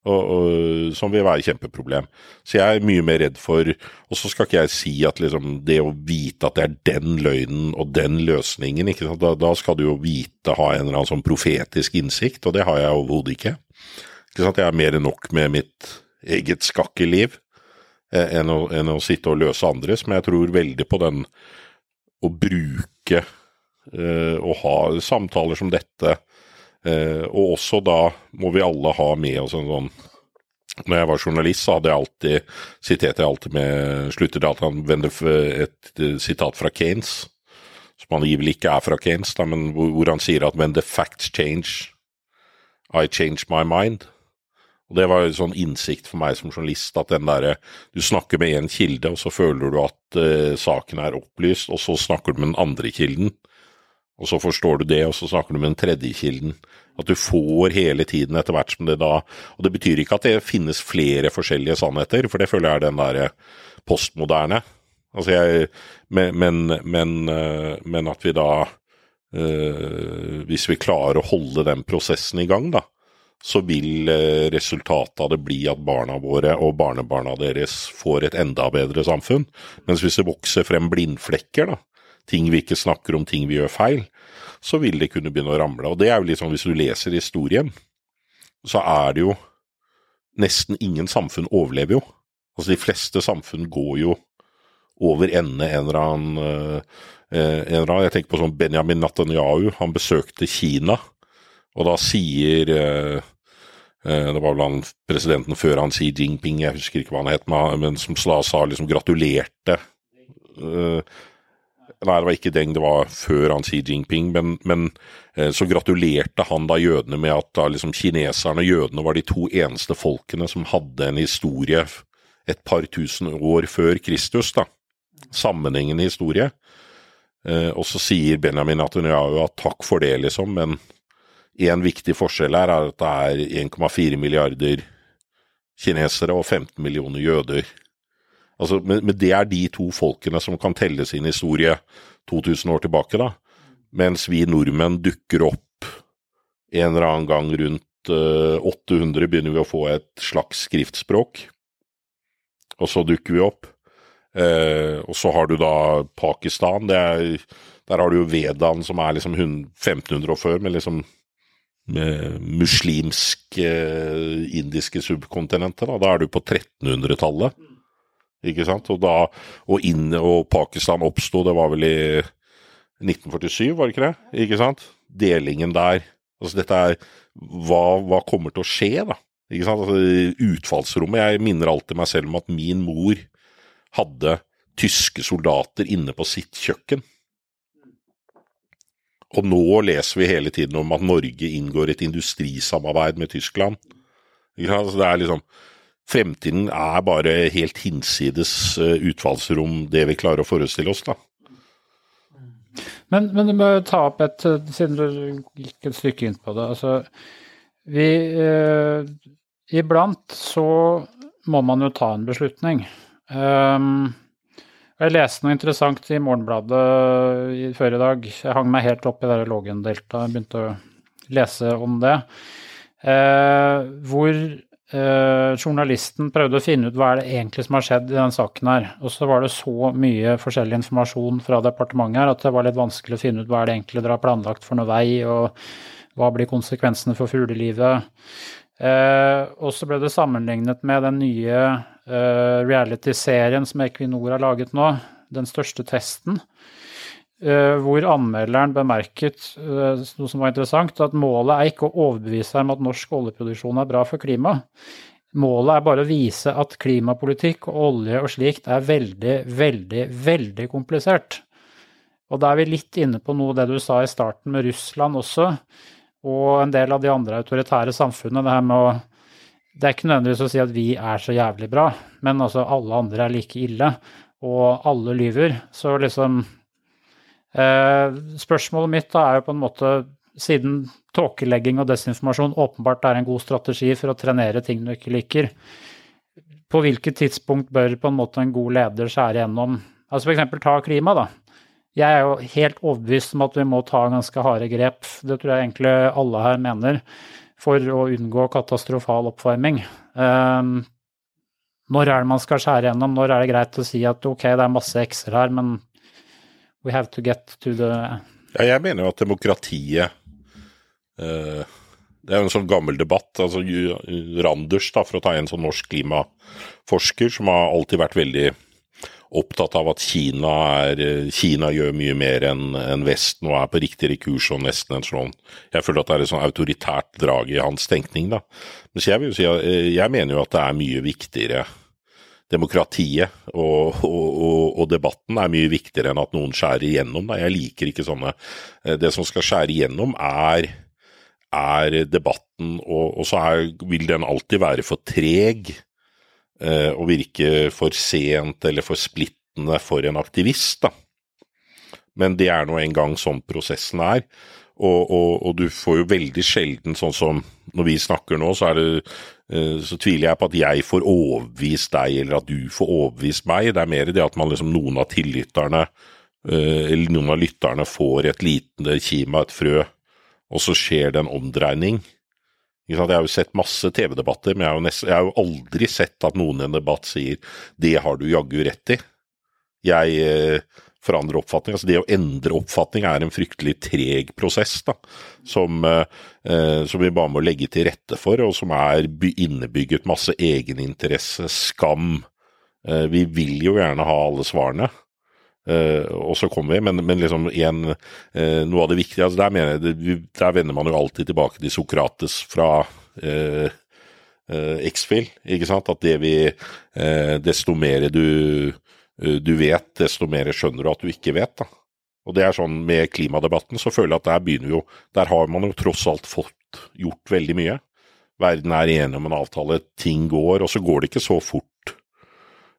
[SPEAKER 4] og, og, som vil være et kjempeproblem. Så jeg er mye mer redd for Og så skal ikke jeg si at liksom det å vite at det er den løgnen og den løsningen, da, da, skal du jo vite, ha en eller annen sånn profetisk innsikt, og det har jeg overhodet ikke. ikke sant? Jeg er mer enn nok med mitt eget skakkeliv eh, enn, å, enn å sitte og løse andres, men jeg tror veldig på den å bruke eh, og ha samtaler som dette Eh, og også da må vi alle ha med oss en sånn Når jeg var journalist, så hadde jeg alltid siterte jeg alltid med vende et eh, sitat fra Kanes, som angivelig ikke er fra Kanes, da, men hvor, han sier at 'when the facts change, I change my mind'. Og Det var en sånn innsikt for meg som journalist at den derre Du snakker med én kilde, og så føler du at uh, saken er opplyst, og så snakker du med den andre kilden og så forstår du det, og så snakker du med den tredje kilden. At du får hele tiden etter hvert som det da Og det betyr ikke at det finnes flere forskjellige sannheter, for det føler jeg er den derre postmoderne. Altså jeg men, men, men, eh, men, at vi da øh, Hvis vi klarer å holde den prosessen i gang, da, så vil resultatet av det bli at barna våre og barnebarna deres får et enda bedre samfunn. Mens hvis det vokser frem blindflekker, da, ting vi ikke snakker om, ting vi gjør feil, så vil det kunne begynne å ramle. Og det er jo litt sånn hvis du leser historien, så er det jo nesten ingen samfunn overlever jo. Altså de fleste samfunn går jo over ende en eller annen uh, en eller annen, Jeg tenker på sånn Benjamin Netanyahu, han besøkte Kina, og da sier uh, det var vel han presidenten før han Xi Jinping, jeg husker ikke hva han het, men som sa liksom gratulerte Nei, det var ikke Deng, det var før han Xi Jinping. Men, men eh, så gratulerte han da jødene med at da liksom kineserne og jødene var de to eneste folkene som hadde en historie et par tusen år før Kristus. da. Sammenhengende historie. Eh, og så sier Benjamin Netanyahu at takk for det, liksom, men én viktig forskjell her er at det er 1,4 milliarder kinesere og 15 millioner jøder. Altså, men, men, det er de to folkene som kan telle sin historie 2000 år tilbake, da. Mens vi nordmenn dukker opp en eller annen gang rundt uh, 800, begynner vi å få et slags skriftspråk. Og så dukker vi opp. Uh, og så har du da Pakistan. Er, der har du jo Vedaen, som er liksom 1500 år før, med liksom med muslimske uh, indiske subkontinenter. Da. da er du på 1300-tallet. Ikke sant? Og, da, og, inn, og Pakistan oppsto, det var vel i 1947, var det ikke det? Ikke sant? Delingen der. Altså dette er hva, hva kommer til å skje, da? Ikke sant? Altså, utfallsrommet. Jeg minner alltid meg selv om at min mor hadde tyske soldater inne på sitt kjøkken. Og nå leser vi hele tiden om at Norge inngår et industrisamarbeid med Tyskland. Ikke sant? Altså, det er liksom Fremtiden er bare helt hinsides eh, utfallsrom, det vi klarer å forestille oss, da.
[SPEAKER 2] Men, men du må ta opp et, siden du gikk et stykke inn på det. Altså, vi eh, Iblant så må man jo ta en beslutning. Um, jeg leste noe interessant i Morgenbladet før i dag. Jeg hang meg helt opp i det Lågendeltaet, begynte å lese om det. Eh, hvor eh, journalisten prøvde å finne ut hva er det egentlig som har skjedd i den saken her. Og så var det så mye forskjellig informasjon fra departementet her at det var litt vanskelig å finne ut hva er det egentlig dere har planlagt for noe vei, og hva blir konsekvensene for fuglelivet. Eh, og så ble det sammenlignet med den nye eh, reality-serien som Equinor har laget nå, Den største testen. Uh, hvor anmelderen bemerket uh, noe som var interessant, at målet er ikke å overbevise om at norsk oljeproduksjon er bra for klimaet. Målet er bare å vise at klimapolitikk og olje og slikt er veldig, veldig, veldig komplisert. Og da er vi litt inne på noe det du sa i starten med Russland også, og en del av de andre autoritære samfunnene. Det her med å Det er ikke nødvendigvis å si at vi er så jævlig bra, men altså alle andre er like ille, og alle lyver. Så liksom Eh, spørsmålet mitt da er jo på en måte, siden tåkelegging og desinformasjon åpenbart er en god strategi for å trenere ting du ikke liker, på hvilket tidspunkt bør på en måte en god leder skjære gjennom? Altså F.eks. ta klima, da. Jeg er jo helt overbevist om at vi må ta ganske harde grep, det tror jeg egentlig alle her mener, for å unngå katastrofal oppvarming. Um, når er det man skal skjære gjennom? Når er det greit å si at ok, det er masse x-er her, men We have to get to the
[SPEAKER 4] Ja, jeg mener jo at demokratiet uh, Det er jo en sånn gammel debatt. altså Randers, da, for å ta en sånn norsk klimaforsker, som har alltid vært veldig opptatt av at Kina, er, Kina gjør mye mer enn en Vesten og er på riktigere kurs og nesten en sånn Jeg føler at det er et sånn autoritært drag i hans tenkning, da. Men jeg vil jo si eh, jeg mener jo at det er mye viktigere demokratiet og, og, og, debatten er mye viktigere enn at noen skjærer igjennom. Da. Jeg liker ikke sånne eh, Det som skal skjære igjennom, er, er debatten, og, og så er, vil den alltid være for treg eh, og virke for sent eller for splittende for en aktivist. da. Men det er nå engang sånn prosessen er. Og, og, og, du får jo veldig sjelden, sånn som når vi snakker nå, så, er det, så tviler jeg på at jeg får overbevist deg, eller at du får overbevist meg. Det er mer det at man liksom, noen av tillytterne, eh, eller noen av lytterne får et lite av et frø, og så skjer det en omdreining. Jeg har jo sett masse TV-debatter, men jeg har, nesten, jeg har jo aldri sett at noen i en debatt sier 'det har du jaggu rett i'. Jeg eh, forandre oppfatning. Altså det å endre oppfatning er en fryktelig treg prosess, da, som, eh, som, vi bare må legge til rette for, og som er innebygget masse egeninteresse, skam. Eh, vi vil jo gjerne ha alle svarene. Eh, og så kommer vi, men, men liksom en, eh, noe av det viktige altså der, mener jeg, der vender man jo alltid tilbake til Sokrates fra eh, eh, X-Fill, ikke sant? At det vi Desto mer du Eh, du vet, desto mer skjønner du at du ikke vet. da. Og det er sånn Med klimadebatten så føler jeg at der begynner jo Der har man jo tross alt fått gjort veldig mye. Verden er enig om en avtale, ting går, og så går det ikke så fort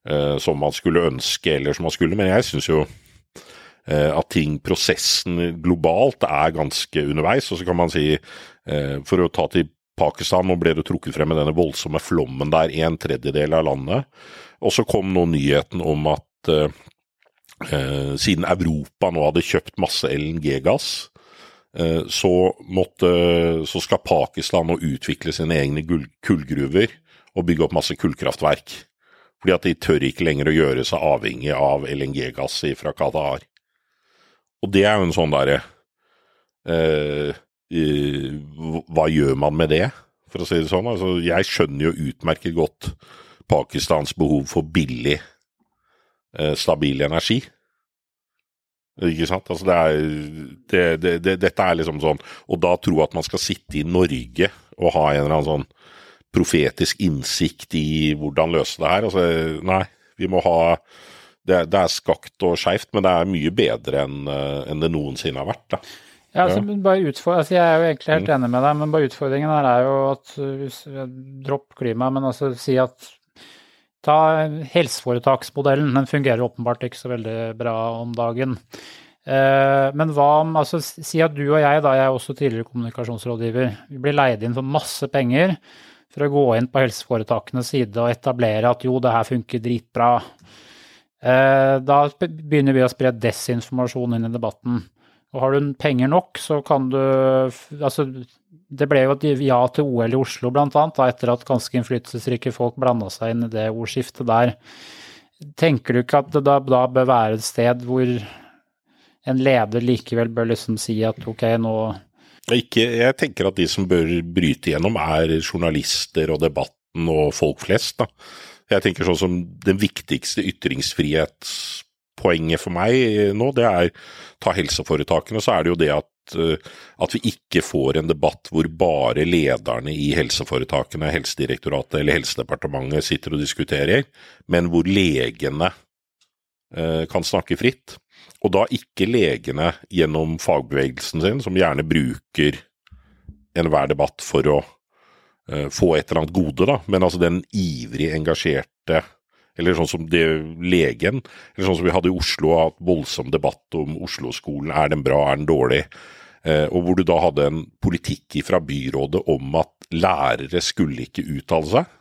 [SPEAKER 4] eh, som man skulle ønske eller som man skulle. Men jeg syns jo eh, at ting, prosessen globalt, er ganske underveis. Og så kan man si, eh, for å ta til Pakistan, nå ble det trukket frem med denne voldsomme flommen der, en tredjedel av landet. Og så kom nå nyheten om at eh, eh, siden Europa nå hadde kjøpt masse LNG-gass, eh, så, så skal Pakistan nå utvikle sine egne kullgruver og bygge opp masse kullkraftverk. Fordi at de tør ikke lenger å gjøre seg avhengig av LNG-gass fra Qatar. Og det er jo en sånn derre eh, hva gjør man med det, for å si det sånn? Altså, jeg skjønner jo utmerket godt Pakistans behov for billig, eh, stabil energi. Ikke sant? Altså det er, det, det, det, dette er liksom sånn Og da tro at man skal sitte i Norge og ha en eller annen sånn profetisk innsikt i hvordan løse det her. Altså, nei, vi må ha Det, er skakt og skeivt, men det er mye bedre enn eh, en det noensinne har vært. da.
[SPEAKER 2] Ja, altså, bare utfor, altså, Jeg er jo egentlig helt mm. enig med deg, men bare utfordringen her er jo at uh, Dropp klima, men altså si at Ta helseforetaksmodellen. Den fungerer åpenbart ikke så veldig bra om dagen. Uh, men hva om altså, Si at du og jeg, da jeg er også tidligere kommunikasjonsrådgiver, vi blir leid inn for masse penger for å gå inn på helseforetakenes side og etablere at jo, det her funker dritbra. Uh, da begynner vi å spre desinformasjon inn i debatten. Og har du penger nok, så kan du Altså, det ble jo et ja til OL i Oslo, blant annet, da, etter at ganske innflytelsesrike folk blanda seg inn i det ordskiftet der. Tenker du ikke at det da, da, bør være et sted hvor en leder likevel bør liksom si at ok, nå
[SPEAKER 4] ikke, Jeg tenker at de som bør bryte gjennom, er journalister og debatten og folk flest. da. Jeg tenker sånn som den viktigste ytringsfrihets poenget for meg nå, det er ta helseforetakene, så er det jo det at, eh, at vi ikke får en debatt hvor bare lederne i helseforetakene, Helsedirektoratet eller Helsedepartementet sitter og diskuterer, men hvor legene eh, kan snakke fritt. Og da ikke legene gjennom fagbevegelsen sin, som gjerne bruker enhver debatt for å få et eller annet gode, da, men altså den ivrig engasjerte eller sånn som det, legen, eller sånn som vi hadde i Oslo, hatt voldsom debatt om Oslo-skolen, er den bra, er den dårlig? Eh, og hvor du da hadde en politikk fra byrådet om at lærere skulle ikke uttale seg.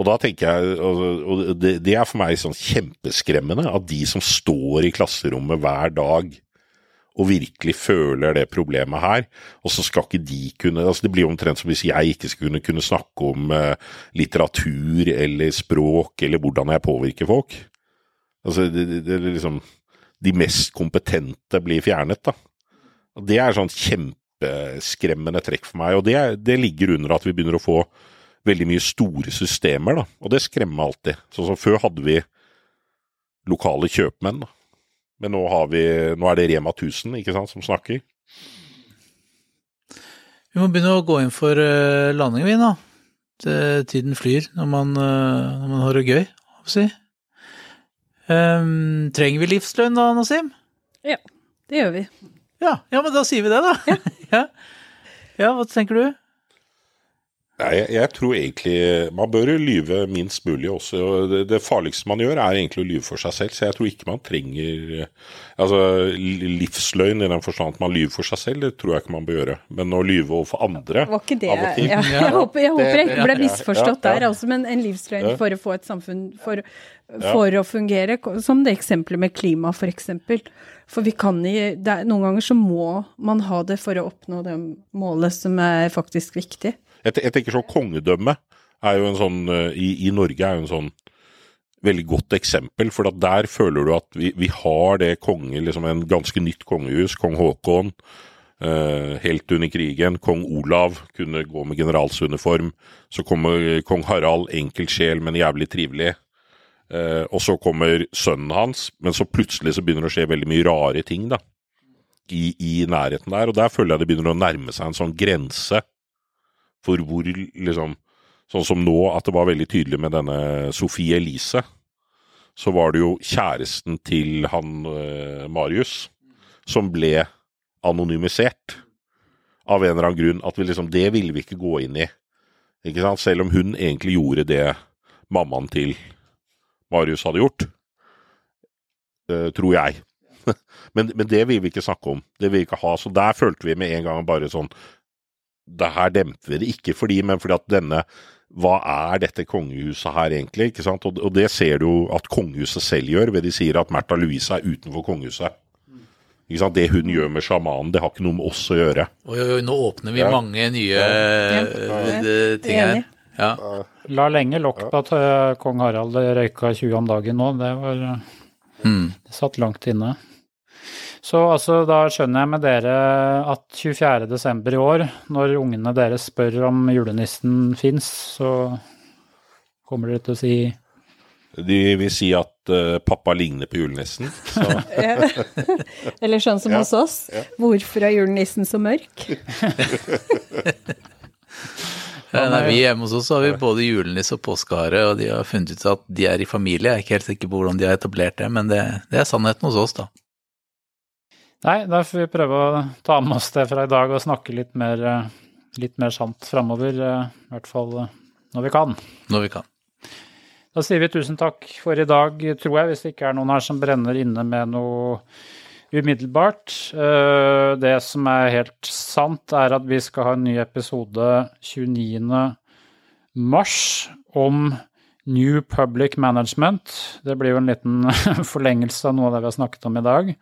[SPEAKER 4] Og da tenker jeg, og det, det er for meg sånn kjempeskremmende at de som står i klasserommet hver dag og virkelig føler det problemet her, og så skal ikke de kunne altså Det blir omtrent som hvis jeg ikke skulle kunne, snakke om uh, litteratur eller språk eller hvordan jeg påvirker folk. Altså, det, det, det liksom De mest kompetente blir fjernet, da. Og Det er sånn kjempeskremmende trekk for meg, og det, det ligger under at vi begynner å få veldig mye store systemer, da. Og det skremmer alltid. Sånn som før hadde vi lokale kjøpmenn, da men nå, vi, nå er det Rema 1000 ikke sant, som snakker.
[SPEAKER 1] Vi må begynne å gå inn for uh, landing, vi nå. Tiden flyr når man, uh, når man har det gøy, si. Um, trenger vi livslønn da, Nasim?
[SPEAKER 3] Ja, det gjør vi.
[SPEAKER 1] Ja, ja men da sier vi det, da. Ja. *laughs* ja. ja hva tenker du?
[SPEAKER 4] Jeg, jeg, tror egentlig man bør lyve minst mulig også. Det, det, farligste man gjør, er egentlig å lyve for seg selv. Så jeg tror ikke man trenger altså, livsløgn i den forstand at man lyver for seg selv, det tror jeg ikke man bør gjøre. Men å lyve overfor andre
[SPEAKER 3] Var ikke det ja, Jeg håper jeg, håper jeg ikke ble misforstått der, altså, men en livsløgn for å få et samfunn for, for å fungere. Som det eksempelet med klima, f.eks. For, for vi kan i, Noen ganger så må man ha det for å oppnå det målet som er faktisk viktig.
[SPEAKER 4] Jeg, jeg tenker sånn Kongedømme er jo en sånn eh, i, i, Norge er jo en sånn veldig godt eksempel. For der føler du at vi, vi har det konge, liksom en ganske nytt kongehus. Kong Haakon, eh, helt under krigen. Kong Olav kunne gå med generalsuniform. Så kommer kong Harald, enkel sjel, men jævlig trivelig. Eh, og så kommer sønnen hans, men så plutselig så begynner det å skje veldig mye rare ting, da. I, i nærheten der. Og der føler jeg det begynner å nærme seg en sånn grense for hvor liksom Sånn som nå, at det var veldig tydelig med denne Sofie Elise. Så var det jo kjæresten til han eh, Marius som ble anonymisert. Av en eller annen grunn. At vi liksom Det ville vi ikke gå inn i. Ikke sant? Selv om hun egentlig gjorde det mammaen til Marius hadde gjort. Eh, tror jeg. *laughs* men, men, det vil vi ikke snakke om. Det vil vi ikke ha. Så der følte vi med en gang bare sånn det her demper det. Ikke fordi, men fordi at denne Hva er dette kongehuset her egentlig? ikke sant? Og, og det ser du at kongehuset selv gjør, ved de sier at Märtha Louise er utenfor kongehuset. Ikke sant? Det hun gjør med sjamanen, det har ikke noe med oss å gjøre.
[SPEAKER 1] Oi, oi, oi, nå åpner vi
[SPEAKER 4] Ja.
[SPEAKER 1] mange nye eh, ting her. Ja.
[SPEAKER 2] La lenge lokk på at eh, kong Harald røyka 20 om dagen nå. Det var
[SPEAKER 1] Mm.
[SPEAKER 2] Det satt langt inne. Så altså, da skjønner jeg med dere at 24. desember i år, når ungene deres spør om julenissen fins, så kommer dere til å si
[SPEAKER 4] De vil si at uh, pappa ligner på julenissen. *laughs* *laughs*
[SPEAKER 3] Eller sånn som
[SPEAKER 4] Ja,
[SPEAKER 3] hos oss. Hvorfor er julenissen så mørk? *laughs*
[SPEAKER 1] Ja, nei, vi hjemme hos oss har vi både julenisse og påskehare, og de har funnet ut at de er i familie. Jeg er ikke helt sikker på hvordan de har etablert det, men det, det er sannheten hos oss, da.
[SPEAKER 2] Nei, da får vi prøve å ta med oss det fra i dag og snakke litt mer, eh, litt mer sant framover. eh, I hvert fall eh, når vi kan.
[SPEAKER 1] Når vi kan.
[SPEAKER 2] Da sier vi tusen takk for i dag, tror jeg, hvis det ikke er noen her som brenner inne med noe umiddelbart. Det som er helt sant, er at vi skal ha en ny episode 29. mars om New Public Management. Det blir jo en liten *laughs* forlengelse av noe av det vi har snakket om i dag.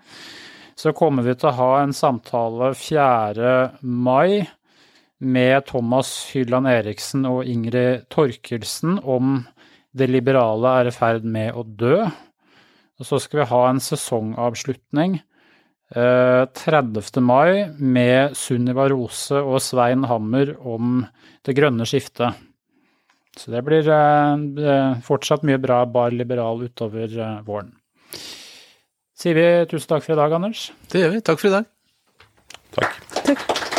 [SPEAKER 2] Så kommer vi til å ha en samtale 4. mai med Thomas Hylland Eriksen og Ingrid Torkelsen om det liberale er i ferd med å dø. Og så skal vi ha en sesongavslutning eh, 30. mai med Sunniva Rose og Svein Hammer om det grønne skiftet. Så det blir eh, fortsatt mye bra bar liberal utover eh, våren sier vi tusen takk for i dag, Anders.
[SPEAKER 1] Det gjør vi. Takk for i dag. Takk.
[SPEAKER 4] takk.